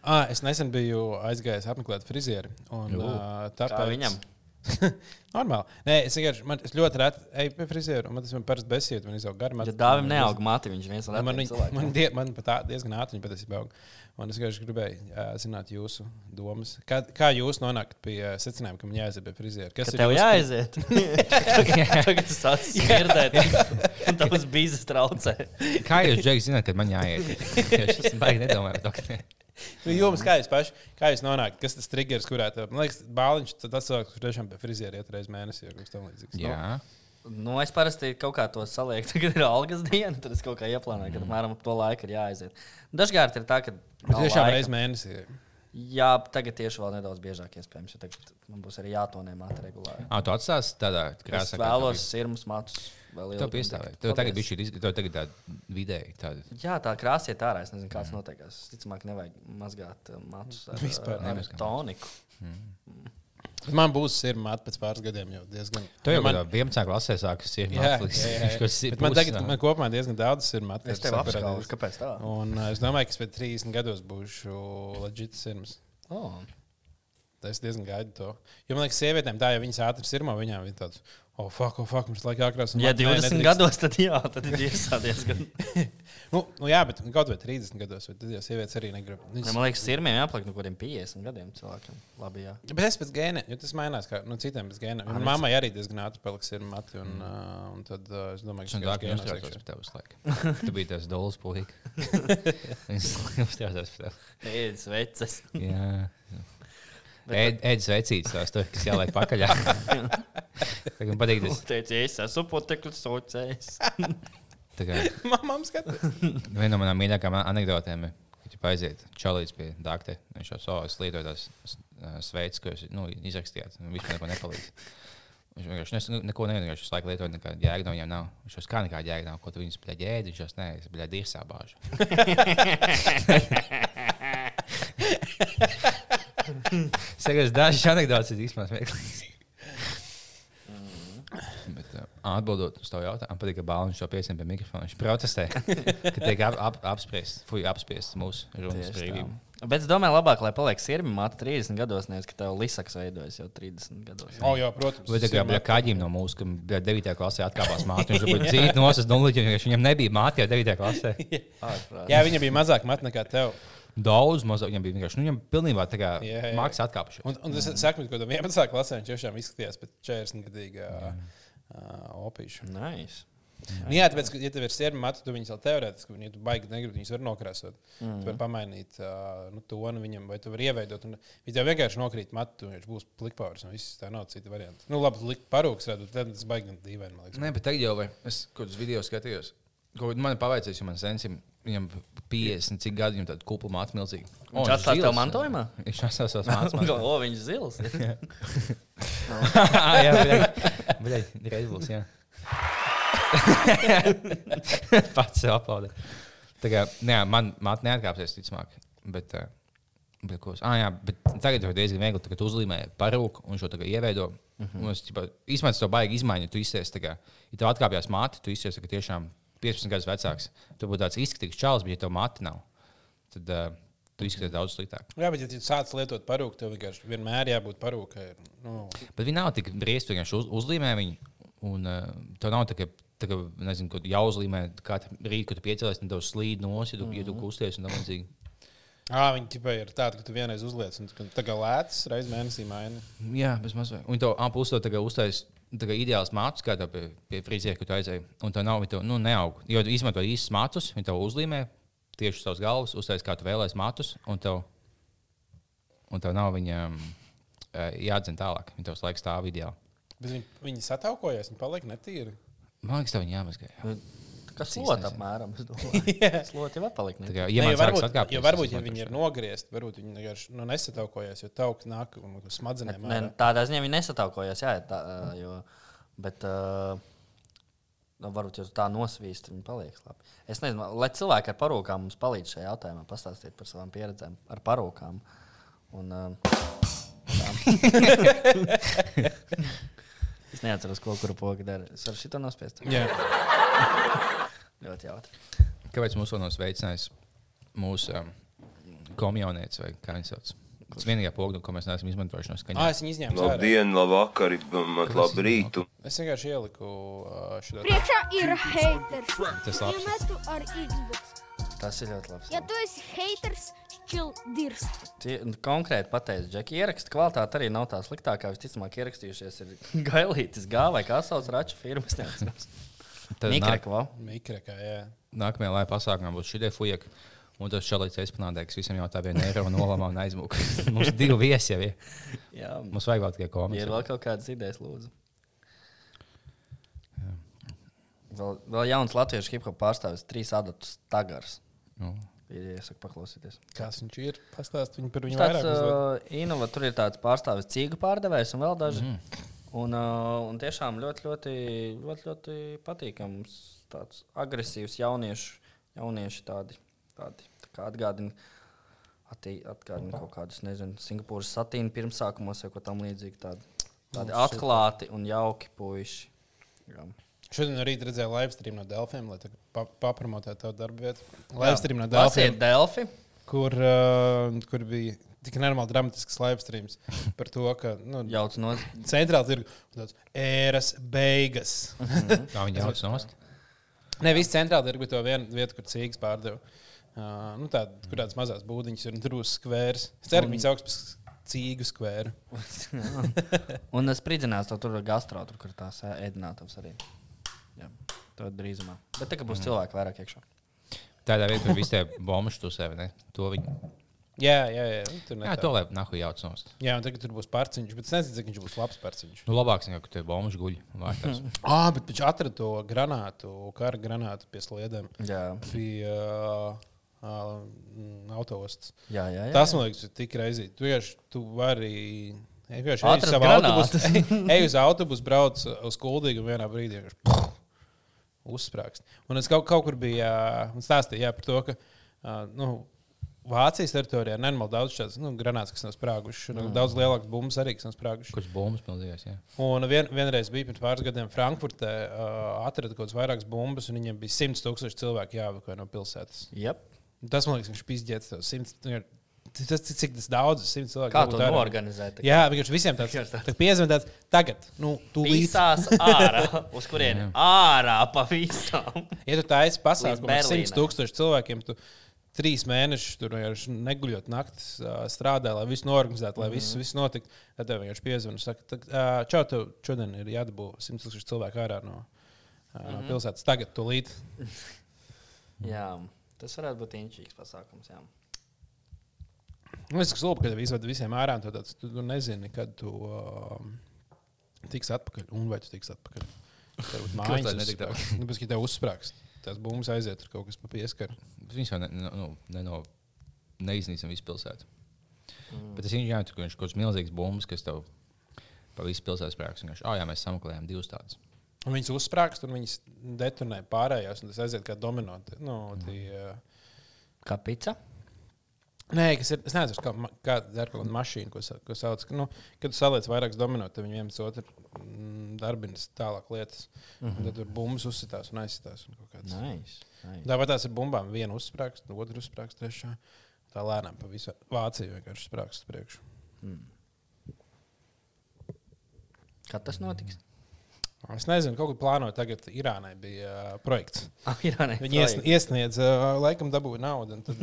Ah, es nesen biju aizgājis apmeklēt frizieri. Un, Jū. uh, tāpēc... Kā viņam? Normāli. Nē, es, vienkārši- man, es ļoti reti eju pie friziera, un man tas man parasti besīd, man izaug garām. Ja dāvim neaug mati, viņš viens no Man, man, man, man, die, man pat tā diezgan ātri viņa patiesībā aug. Un es vienkārši gribēju jā, zināt jūsu domas. Kā, kā jūs nonākat pie uh, secinājuma, ka man jāaiziet pie friziera? Kas Ka ir tev jāaiziet. Tagad tas sāc smirdēt. Un tavs bīzes traucē. Kā jūs, Džeks, zināt, kad man jāiet? Es baigi nedomāju par to. Nu, jums, kā jūs paši, kā jūs nonākat? Kas tas triggers, kurā tev, man liekas, bāliņš, tad tas cilvēks, kurš tiešām pie friziera iet reizes mēnesī, vai kaut kas tam līdzīgs. Nu, es parasti kaut kā to salieku. Tagad ir algas diena, tad es kaut kā ieplānoju, ka apmēram ap to laiku ir jāaiziet. Dažkārt ir tā, ka. Bet tiešām reizes mēnesī. Jā, tagad tieši vēl nedaudz biežāk, iespējams. Tagad man būs arī jātonē māte regulāri. Ah, tu atstās tādā Es krāsā. kā vēlos tev sirmus matus. un piestāvēja. Tev tagad bija šī, tagad tāda vidēji. Tāda. Jā, tā krāsa ir ārā. Es nezinu, kāds notiekās. Es Ticamāk, nevajag mazgāt matus ar, Vispār ar nemazgā toniku. Man būs sirma pēc pāris gadiem jau diezgan. Tu jau man, tādā 11. klasē jā. Bet man tagad man kopumā diezgan daudz sirma Es tev apskaužu, kāpēc tā? Un uh, es domāju, ka es pēc 30 gados būšu leģitīvs sirds. Oh. Es diezgan gaidu to. Jo man liekas, sievietēm tā, ja viņas ātri sirmo, viņām ir tāds, oh, fuck, oh, fuck, mums laikā jākrās. Ja 20 gados, tad jā, tad ir iesādies. Nu, nu, jā, bet kaut vai 30 gados, vai tad jau sievietes arī negrib. Viņas... Man liekas, sirmiem jāpaliek no kādiem 50 gadiem cilvēkiem. Labi, jā. Bet es pēc gēniem, jo tas mainās, kā nu, citiem pēc gēniem. Manā mammai arī diezgan ātri paliks ir mati, un, mm. uh, un tad uh, es domāju, Es ka tas ir viņš strādās pie tevis laika. Tu biji tas dols puika. Viņš strādās pie tevis. Ēdis veces. Jā. Ēd- Ēdis vecītis tās tur, kas jāliek pakaļ. Tā man patīk tas. Teicu, es esmu tā kā Mamām skatās. Viena no manām mīļākajām anekdotēm ir, kad jūs aiziet čalīts pie doktora. Viņš jau savus lietotās sveicis, ko jūs nu, izrakstījāt. Vispār neko nepalīdz. Viņš vienkārši nes, nu, neko nevienu, viņš laiku lietoja, nekāda jēga no viņiem nav. Viņš jau kā nekāda jēga nav, ko tu viņus bļaļ ēdi, viņš jau nē, es bļaļ dirsā bāžu. Sakas, dažas anekdotas ir īstenībā smieklīgas. Bet, uh, atbildot uz tavu jautājumu, man patīk, ka Bāliņš šo piesien pie mikrofona. Viņš protestē, ka tiek ap, ap, apspriests, fuj, apspriests mūsu runas brīvība. Bet es domāju, labāk, lai paliek sirmi māte 30 gados, nevis ka tev lisaks veidojas jau 30 gados. O, jā, protams. Vai tā kā bija kaģim no mūsu, ka bija 9. klasē atkāpās māte, viņš bija dzīvot nosas jo viņam nebija māte jau 9. klasē. Jā, viņa bija mazāk mat nekā tev. Daudz mazāk, viņam bija vienkārši, nu, viņam pilnībā tā kā mākslas atkāpuši. Un, un es saku, ka 11. klasē viņš tiešām izskatījās pēc 40 gadīga uh, opīša. Nice. Nu, jā, tāpēc, ka, ja tev ir sērma matu, tu viņus vēl teorētiski, ja tu baigi negribi, viņus var nokrāsot. Mm. Tu vari pamainīt uh, nu, tonu viņam, vai tu vari ieveidot. Un, ja tev vienkārši nokrīt matu, viņš būs plikpārs, un viss tā nav cita varianta. Nu, labi, likt parūks redzot, tad tas baigi dīvaini, man liekas. Nē, bet tagad jau, vai es kaut kādus video skatījos, man pavaicēja, jo man sensim, viņam 50 cik gadi, viņam tāda kupla māte milzīga. O, Viņš atstās tev mantojumā? Viņš atstās savas mācības. O, viņš zils. jā, jā, reizes, jā. Pats sev aplaudē. Tā kā, nē, man māte neatkāpsies, ticamāk. Bet, eh, bet, ko, ah, jā, bet tagad jau diezgan viegli tagad uzlīmē parūku un šo tagad ieveido. Mm -hmm. Es ķipa, tas to baigi izmaiņu. Tu izsies, tā kā, ja tev atkāpjas māte, tu izsies, ka tiešām 15 gadus vecāks. Tu būtu tāds izskatīgs čalis, bet ja tev māte nav, tad uh, tu izskaties daudz sliktāk. Jā, bet ja tu sāc lietot parūku, tev vienkārši vienmēr jābūt parūkai. Nu, Bet viņi nav tik briesti, vienkārši uz, uzlīmē viņu. Un uh, tev nav tā, ka, tā kā, nezinu, ko jāuzlīmē katru rītu, kad tu piecēlies, un tev slīd nos, ja tu, mm -hmm. ja tu kusties un tam līdzīgi. ā, viņi tikai ir tādi, ka tu vienreiz uzliec, un tā kā lēts reizes mēnesī maini. Jā, bez mazliet. Un to apus to uztais. Tā kā ideāls mākslinieks, kā tev pie, pie friziera, kad tu aizēji, un tā nav, viņa nu, neaug. Jo tu izmanto īstus matus, viņi tev uzlīmē tieši uz savas galvas, uztais, kā tu vēlēsies matus, un tev, un tev nav viņam jādzen tālāk. Viņa tev laiks stāv ideāli. Bet viņi, viņi sataukojas, viņi paliek netīri. Man liekas, tev viņa jāmazgā. jā. Kas nezinu. apmēram? Slot jau atpaliek. Tā kā, jo sāks varbūt, atkāpties, jo es varbūt ja viņi ir nogriezti, varbūt viņi vienkārši nu, nesataukojas, jo tauks nāk un smadzenēm. Ne, tādā ziņā viņi nesataukojās. Jā, tā, jo, bet uh, nu, varbūt jūs tā nosvīst, viņi paliks labi. Es nezinu, lai cilvēki ar parūkām mums palīdz šajā jautājumā, pastāstīt par savām pieredzēm ar parūkām. Un, uh, es neatceros, ko kuru pogu dara. Es varu šito nospiest. Jā, Ļoti jautri. Kāpēc mums vēl nav sveicinājis mūsu um, komjaunietis vai kā viņš sauc? Tas vienīgā pogna, ko mēs neesam izmantojuši no ah, skaņas. es viņu izņēmu. Labdien, labvakar, labu rītu. Es vienkārši ieliku šo Priekšā ir haters. Tas ar Xbox. Tas ir ļoti labs. Ja tu esi haters, čil dirst. Tie, nu, konkrēti pateicu, Džeki, ieraksta kvalitāte arī nav tā sliktākā. Visticamāk, ierakstījušies ir Gailītis Gā vai kā sauc Rača firmas. Jā. nākamajā laiva pasākumā būs šī fujeka. Un tas šāds eksponāts, kas visam jautā vienu eiro nolamā un aizmūka. Mums ir divi viesi jau. ir. Jā, Mums vajag vēl tikai ja ir komiķi. vēl kaut kādas idejas, lūdzu. Vēl, vēl jauns latviešu hip hop pārstāvis, trīs adatus tagars. Nu, Ir iesaka paklausīties. Kas viņš ir? Pastāst viņu par viņu tāds uh, inova, tur ir tāds pārstāvis cīgu pārdevējs un vēl daži. Mm. Un, uh, un tiešām ļoti, ļoti, ļoti, ļoti patīkams, tāds agresīvs jauniešu, jaunieši tādi, tādi tā atgādina. Atgādina kaut kādus, nezinu, Singapūras satīnu pirmsākumos vai ko tamlīdzīgu. Tādi, tādi atklāti un jauki puiši. Jā. Šodien arī redzēju live stream no Delfiem, lai pa papromotētu tavu darbu vietu. Live stream no. Delfi. kur, uh, kur bija tik nenormāli dramatisks live streams par to, ka nu, Jauc no centrāla tirgus tāds ēras beigas. Kā viņi jauc nost? Ne viss centrāla tirgus, bet to vienu vietu, kur cīņas pārdeva. Uh, nu, tāda, kur tādas mazas būdiņas ir un tur uz skvērs. Es ceru, ka viņi sauc par cīgu skvēru. Un es spridzinās to tur gastro, tur, kur tās ēdinātavas arī. Jā, to drīzumā. Bet tā kā būs cilvēki vairāk iekšā. Tādā vietā, kur visi tie bombuši tu sevi, ne? To viņi. Jā, jā, jā. Tur Jā, to lai nahu jauc nost. jā, un tagad tur būs pārciņš, bet es nezinu, cik viņš būs labs pārciņš. Nu, labāks nekā, ka tie bombuši guļ vārtās. Ah, bet viņš atrada to granātu, kara granātu pie sliedēm. Jā, Pie uh, uh, autostas. jā, jā. jā. Tas man liekas, ir tik reizīgi. Tu vienkārši tu vari. ej vienkārši ej savu autobusu, ej, ej uz autobusu, brauc uz kuldīgu un vienā brīdī vienkārši uzsprāgst. Un es kaut, kaut kur biju stāstīju jā, par to, ka uh, nu, Vācijas teritorijā ir nenormāli daudz šādas nu, granātas, kas nav sprāgušas. Mm. Daudz lielākas bumbas arī, kas nav sprāgušas. Kurš bombas pilnījās? Jā. Un vien, vienreiz bija pirms pāris gadiem Frankfurtē, uh, atrada kaut kādas vairākas bumbas, un viņiem bija 100 tūkstoši cilvēku jāevakuē no pilsētas. Yep. Tas man liekas, viņš pizdzēs tev 100. Tas, cik- cik tas daudz, 100 cilvēku. Kā to vairāk. norganizēt? Jā, vienkārši visiem tāds tā piezvanīt, tāds tagad, nu, tūlīt. Visās ārā. Uz kurieni? Ārā pa visām. Ja tu taisi pasākumu ar. 100 tūkstošu cilvēkiem, tu trīs mēnešus tur vienkārši neguļot naktis ā, strādā, lai viss norganizētu, lai viss, viss notiktu. Tad tev vienkārši piezvanīt, saka, "Tak, ā, čau, tev šodien ir jādabū 100 tūkstoši cilvēku ārā no, ā, no pilsētas. Tagad, tūlīt. Jā, tas varētu būt inčīgs pasākums. Jā. Es domāju, ka tev izvada visiem ārā, un tāds, tu, tu nezini, kad tu um, tiks atpakaļ, un vai tu tiks atpakaļ. Tev būs mājas, tad netikt uzsprāgst. Nu, pēc, ka tev uzsprāgst. Tās bumbas aiziet, tur kaut kas pa pieskaru. Viņš jau ne, nu, ne, no, neiznīcina visu pilsētu. Mm. Bet es jāsaka, ka viņš kaut kāds milzīgs bumbas, kas tev pa visu pilsētu sprāgs. Viņš oh, jā, mēs sameklējām divus tādus. Un viņas uzsprāgst, un viņas detonē pārējās, un tas aiziet kā domino. Nu, tie, uh, Kā pica? Nē, kas ir. Es nezinu, kā, kā dara kaut kāda mašīna, ko, ko sauc. Nu, kad tu saliec vairākus domino, tad viņi viens otru mm, darbinas tālāk lietas. Mm -hmm. Tad tur bumbas uzsitās un aizsitās. Un. Nice. nice. Tāpat tās ir bumbām. Viena uzsprāgst, otra uzsprāgst, trešā. Tā lēnām pa visu Vāciju vienkārši sprāgst uz priekšu. Kad tas notiks? Es nezinu, kaut ko plānoju. Tagad Irānai bija uh, projekts. Ah, nē, Viņi iesn- iesniedz, uh, laikam, dabūja naudu. Tad.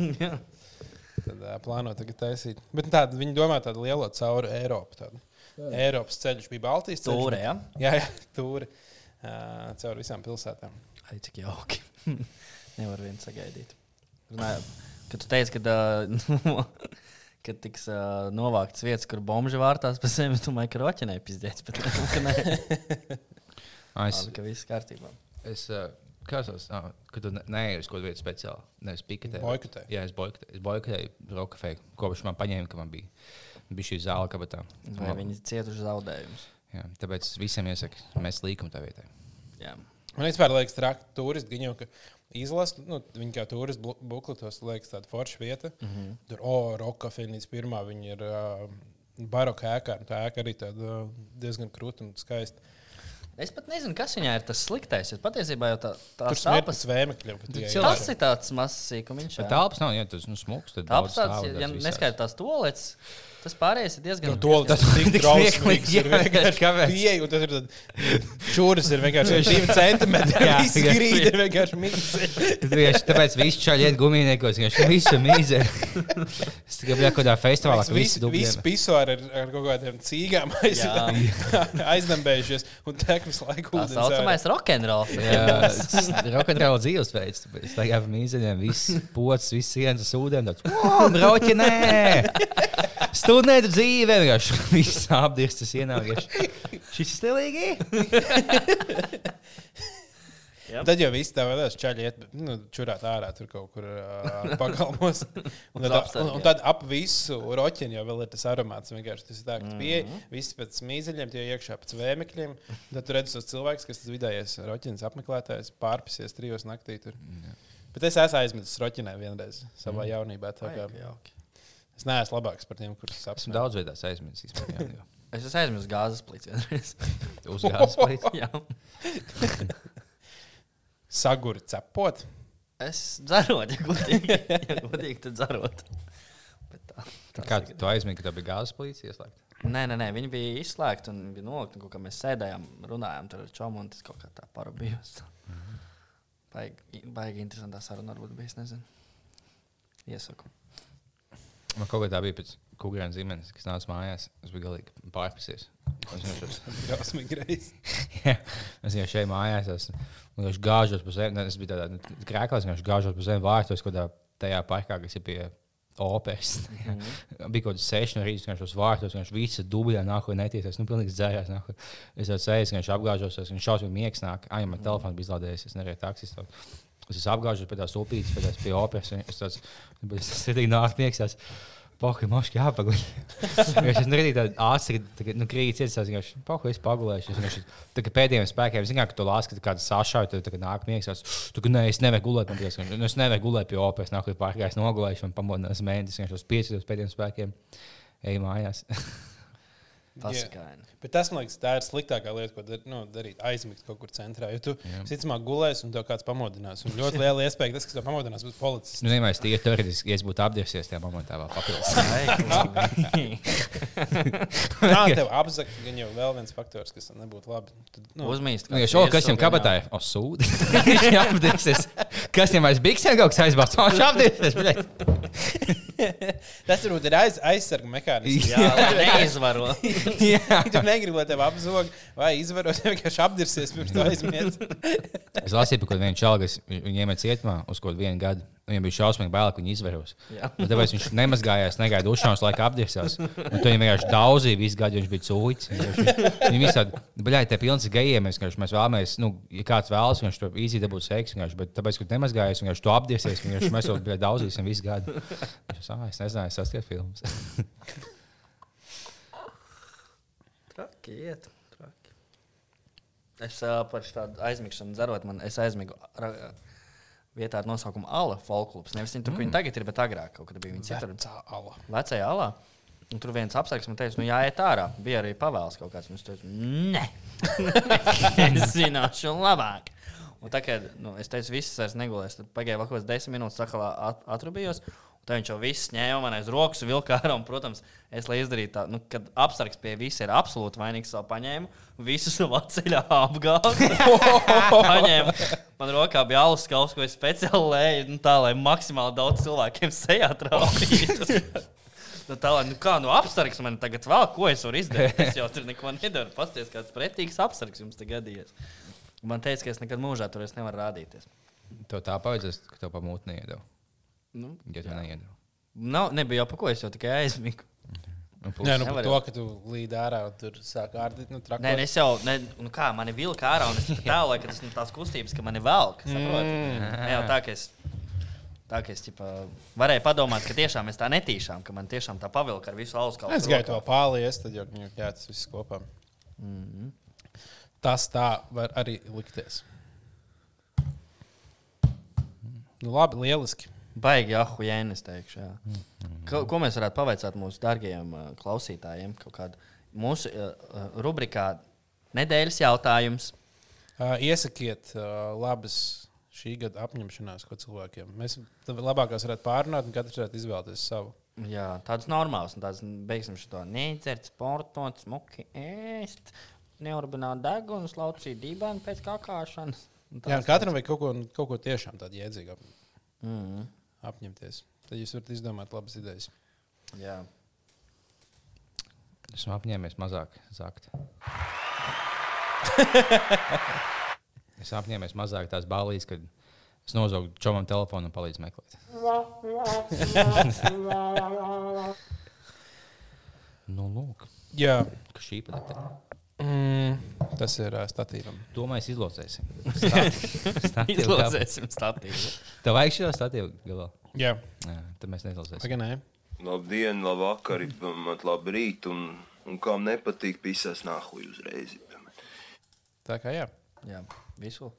tad uh, plāno tagad taisīt. Bet tāda, viņi domā tādu lielo cauri Eiropu. Tādu. Eiropas ceļš bija Baltijas ceļš. Tūre, jā? Jā, jā tūri. Uh, cauri visām pilsētām. Ai, cik jauki. Nevar viens sagaidīt. Runāju, kad tu teici, ka, uh, kad tiks uh, novāktas vietas, kur bomži vārtās pēc sevis, domāju, ka roķinē pizdēts. Bet ne, ka nē, Es, Labi, ka viss kārtībā. es uh, kādos, ah, kad tu ne- neej uz kaut kādu vietu speciāli, nevis piketē. Boikotē. Jā, es boikotēju, es boikotēju rokafēju, kopš man paņēma, ka man bija, bija šī zāle kabatā. Vai viņi cietuši zaudējumus? Jā, tāpēc es visiem iesaku, mēs līkam tā vietā. Jā. Man vispār liekas, traki turisti. Viņi jau ka izlasa, nu, viņi kā turisti bukletos, liekas, tāda forša vieta. Mm -hmm. Tur, o, Rokafīnijas pirmā, viņi ir uh, baroka ēkā. Tā ēka arī tāda uh, diezgan krūta un skaista. Es pat nezinu, kas viņā ir tas sliktais. Patiesībā jau tā, tā pēc vēmekļiem. tas ir tāds mazs sīkums. Bet telpas nav, ja tas nu, smūgs, Tāpēc ja neskaitās to lietas, tas pārējais ir diezgan. To tas ir tik drausmīgs. Ir vienkārši kāpēc? pieeja, un tas ir tad čūras ir vienkārši divi centimetri. Jā, grīdi ir vienkārši mīksti. Tieši tāpēc viss čaļi iet gumijniekos, viņš visu mīzē. Es tikai biju kādā festivālā, ka visi Visi, visi dubļiem. pisoāri ar, ar kaut kādiem cīgām aiz, aiznambējušies un tek visu laiku Tā saucamais rokenrols. Jā, rokenrola dzīvesveids. Es tagad mīzeņiem viss pocis, viss sienas ūdeni. Brauķi, nē! Studēt dzīvē, vienkārši viss apdirstas ienākies. Šis ir stilīgi. ārā. Tad jau viss tā vēlēs čaļi iet, nu, čurāt ārā tur kaut kur uh, pagalmos. Un tad, apsargi, un, un tad ap visu roķinu jau vēl ir tas aromāts. Vienkārši tas ir tā, ka tu pieeji, visi pēc mīzeļiem, tie iekšā pēc vēmekļiem. Tad tu redzi tos cilvēkus, kas tas vidējais roķinas apmeklētājs pārpisies trijos naktī tur. Bet es esmu aizmetis roķinē vienreiz savā jaunībā. tā kā Es neesmu labāks par tiem, kurus Esmu apsmēju. daudz vietās aizmirsis. Es esmu aizmirsis gāzes plīts vienreiz. Uzgājis plīts. Jā. Saguri cepot. Es dzerotu, ja godīgi. Ja godīgi tad dzerotu. Bet tā, tā Kā tu aizmīgi, ka tev bija gāzes policija ieslēgta? Nē, nē, nē, viņi bija izslēgti un bija nolikti. kā mēs sēdējām, runājām tur ar čomu, un tas kaut kā tā parabījās. Baigi, baigi interesantā saruna varbūt bija, es nezinu. Iesaku. Man kaut kā tā bija pēc Kungrēna zīmenes, kas nāca mājās. Es biju galīgi pārpasies. Es vienkārši es šeit mājās es gāžos pa zemi. Es biju tādā krēklā, es gāžos pa zemi vārtos, kaut kādā tajā parkā, kas ir pie opēs. bija kaut kas seši no rīta, viņš tos vārtos, viņš visi dubļā nāk, un netiesās. Nu, pilnīgi dzērās. Nāk. Es jau sēžu, viņš apgāžos, viņš šausmīgi miegs nāk. Ai, man telefons bija izlādējies, es nevarēju taksistot. Es apgāžos pie tās upītes, pie tās pie opēs. Es tāds, es sēdīgi nāk miegs. Pohi, moški jāpaguļ. Es tādu ātri, ka nu, krītas ir. Es vienkārši pohi, es pagulēšu. Es vienkārši pēdējiem spēkiem, zinu, ka tu lāsi, ka kāds sašauj, tad nāk miegs. Es tu, nē, es nevaru gulēt, man liekas, nu, es nevaru gulēt pie opēs. Nāk, kā pārgājis nogulējuši, man pamodinās mēnesis, vienkārši uz pieciem pēdējiem spēkiem. Ej mājās. Pasakaini. Bet tas, man liekas, tā ir sliktākā lieta, ko dar, nu, darīt. Aizmigt kaut kur centrā. Jo tu, visticamāk, gulēsi un tev kāds pamodinās. Un ļoti liela iespēja, ka tas, kas tev pamodinās, būs policists. Nu, nemaz tie teorētiski, ja es būtu apdiersies tajā momentā, vēl papildus. Tā tev apzakt, gan jau vēl viens faktors, kas nebūtu labi. Tad, nu, Uzmīst. Nu, ja šo, kas viņam kabatā ir? O, sūdi. Viņš apdiersies. Kas viņam aiz biksēm kaut kas aizbāzt? O, viņš apdiersies. tas varbūt ir aiz, aizsarga mehānisms. Jā, neizvaro. Jā. Tu negribi, lai tev apzog vai izvaros, vienkārši apdirsies pirms tu aizmies. Es lasīju čalu, kas viņu iemet cietumā uz kaut vienu gadu. Viņam bija šausmīgi bail, ka viņi. Jā. Tāpēc viņš nemazgājās, negaidīja dušās, apdirsās. Un to viņam vienkārši daudzīja visu gadu, viņš bija cūcis. Viņi visādi, bļāj, te pilns ir gejiem. Mēs, vēlamies, nu, ja kāds vēlas, viņš to īzī dabūt seks. vienkārši, Bet tāpēc, ka tu nemazgājies, viņš to apdirsies. Viņš mēs jau bļāj, daudzīsim visu gadu. Saka, es nezināju, es saskatu filmas. Traki iet. Traki. Es uh, par tādu aizmigšanu dzerot, man es aizmigu ra, vietā ar nosaukumu Ala folklubs. Nevis viņi tur, kur viņi tagad ir, bet agrāk kaut kad bija viņi citur. Tā ala. Vecajā alā. Un tur viens apsargs man teica, nu jāiet ārā. Bija arī pavēles kaut kāds. Viņš teica, nē, es zināšu labāk. Un tā kā nu, es teicu, viss vairs negulēs, tad pagāja vēl kaut kāds desmit minūtes, sakalā at atrubījos. Un tā viņš jau viss ņēma man aiz rokas, vilka ārā. Un, protams, es, lai izdarītu tā, nu, kad apsargs pie visa ir absolūti vainīgs, savu paņēmu, visu savā ceļā apgāzu. paņēmu. Man rokā bija alus kaut ko es speciāli lēju, nu, tā lai maksimāli daudz cilvēkiem sejā trāpītu. Nu, tā lai, nu kā, nu, apsargs man tagad vēl, ko es varu izdarīt. Es jau tur neko nedaru. Pasties, kāds pretīgs apsargs jums te gadījies. Man teica, ka es nekad mūžā tur es nevaru rādīties. Tev tā paudzes, ka tev pamūti neiedod. Nu, Ja tu neiedod. nav, nebija jau pa ko, es jau tikai aizmigu. Nu, Nē, nu, Nevar to, ka tu līdi ārā un tur sāk ārdīt. Nu, trakot. Nē, nu, es jau, ne, nu kā, man ir vilka ārā, un es tālu, ka tas ir tās kustības, ka man ir velk. Mm. Ne jau tā, ka es. Tā kā es ķipa, varēju padomāt, ka tiešām es tā netīšām, ka man tiešām tā pavilka ar visu alus kaut Es gāju to pālies, tad jau ķēdes viss kopā. Mm -hmm. Tas tā var arī likties. Nu, labi, lieliski. Baigi, ah, jēna, es teikšu. Jā. Ko, ko mēs varētu pavaicāt mūsu dārgajiem uh, klausītājiem? Kaut kādu mūsu uh, uh, rubrikā nedēļas jautājums. Uh, iesakiet uh, labas šī gada apņemšanās, ko cilvēkiem. Mēs tad labākās varētu pārrunāt, un katrs varētu izvēlēties savu. Jā, tādas normālas, un tādas beigsim šo nedzert, sportot, smuki ēst, neurbināt deguns, laucīt dīvaini pēc kakāšanas. Jā, katram vajag kaut ko, kaut ko tiešām tādu jēdzīgu ap, Mhm. Apņemties. Tad jūs varat izdomāt labas idejas. Jā. Esmu apņēmies mazāk zakt. es apņēmies mazāk tās balīs, kad es nozaugu čomam telefonu un palīdzu meklēt. nu, lūk, Jā, ka šī pat ir. Mm, tas ir uh, statīvam. Domāju, izlozēsim. Izlozēsim statīvu. Tev vajag šo statīvu galā. Jā, Jā, tad mēs neizlozēsim. pagaidām. Labdien, labvakar, mat labrīt, un, un kam nepatīk, pisās nahuj uzreiz. Tā kā jā. Jā, visu.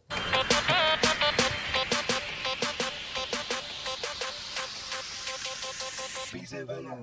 Pise, vaya.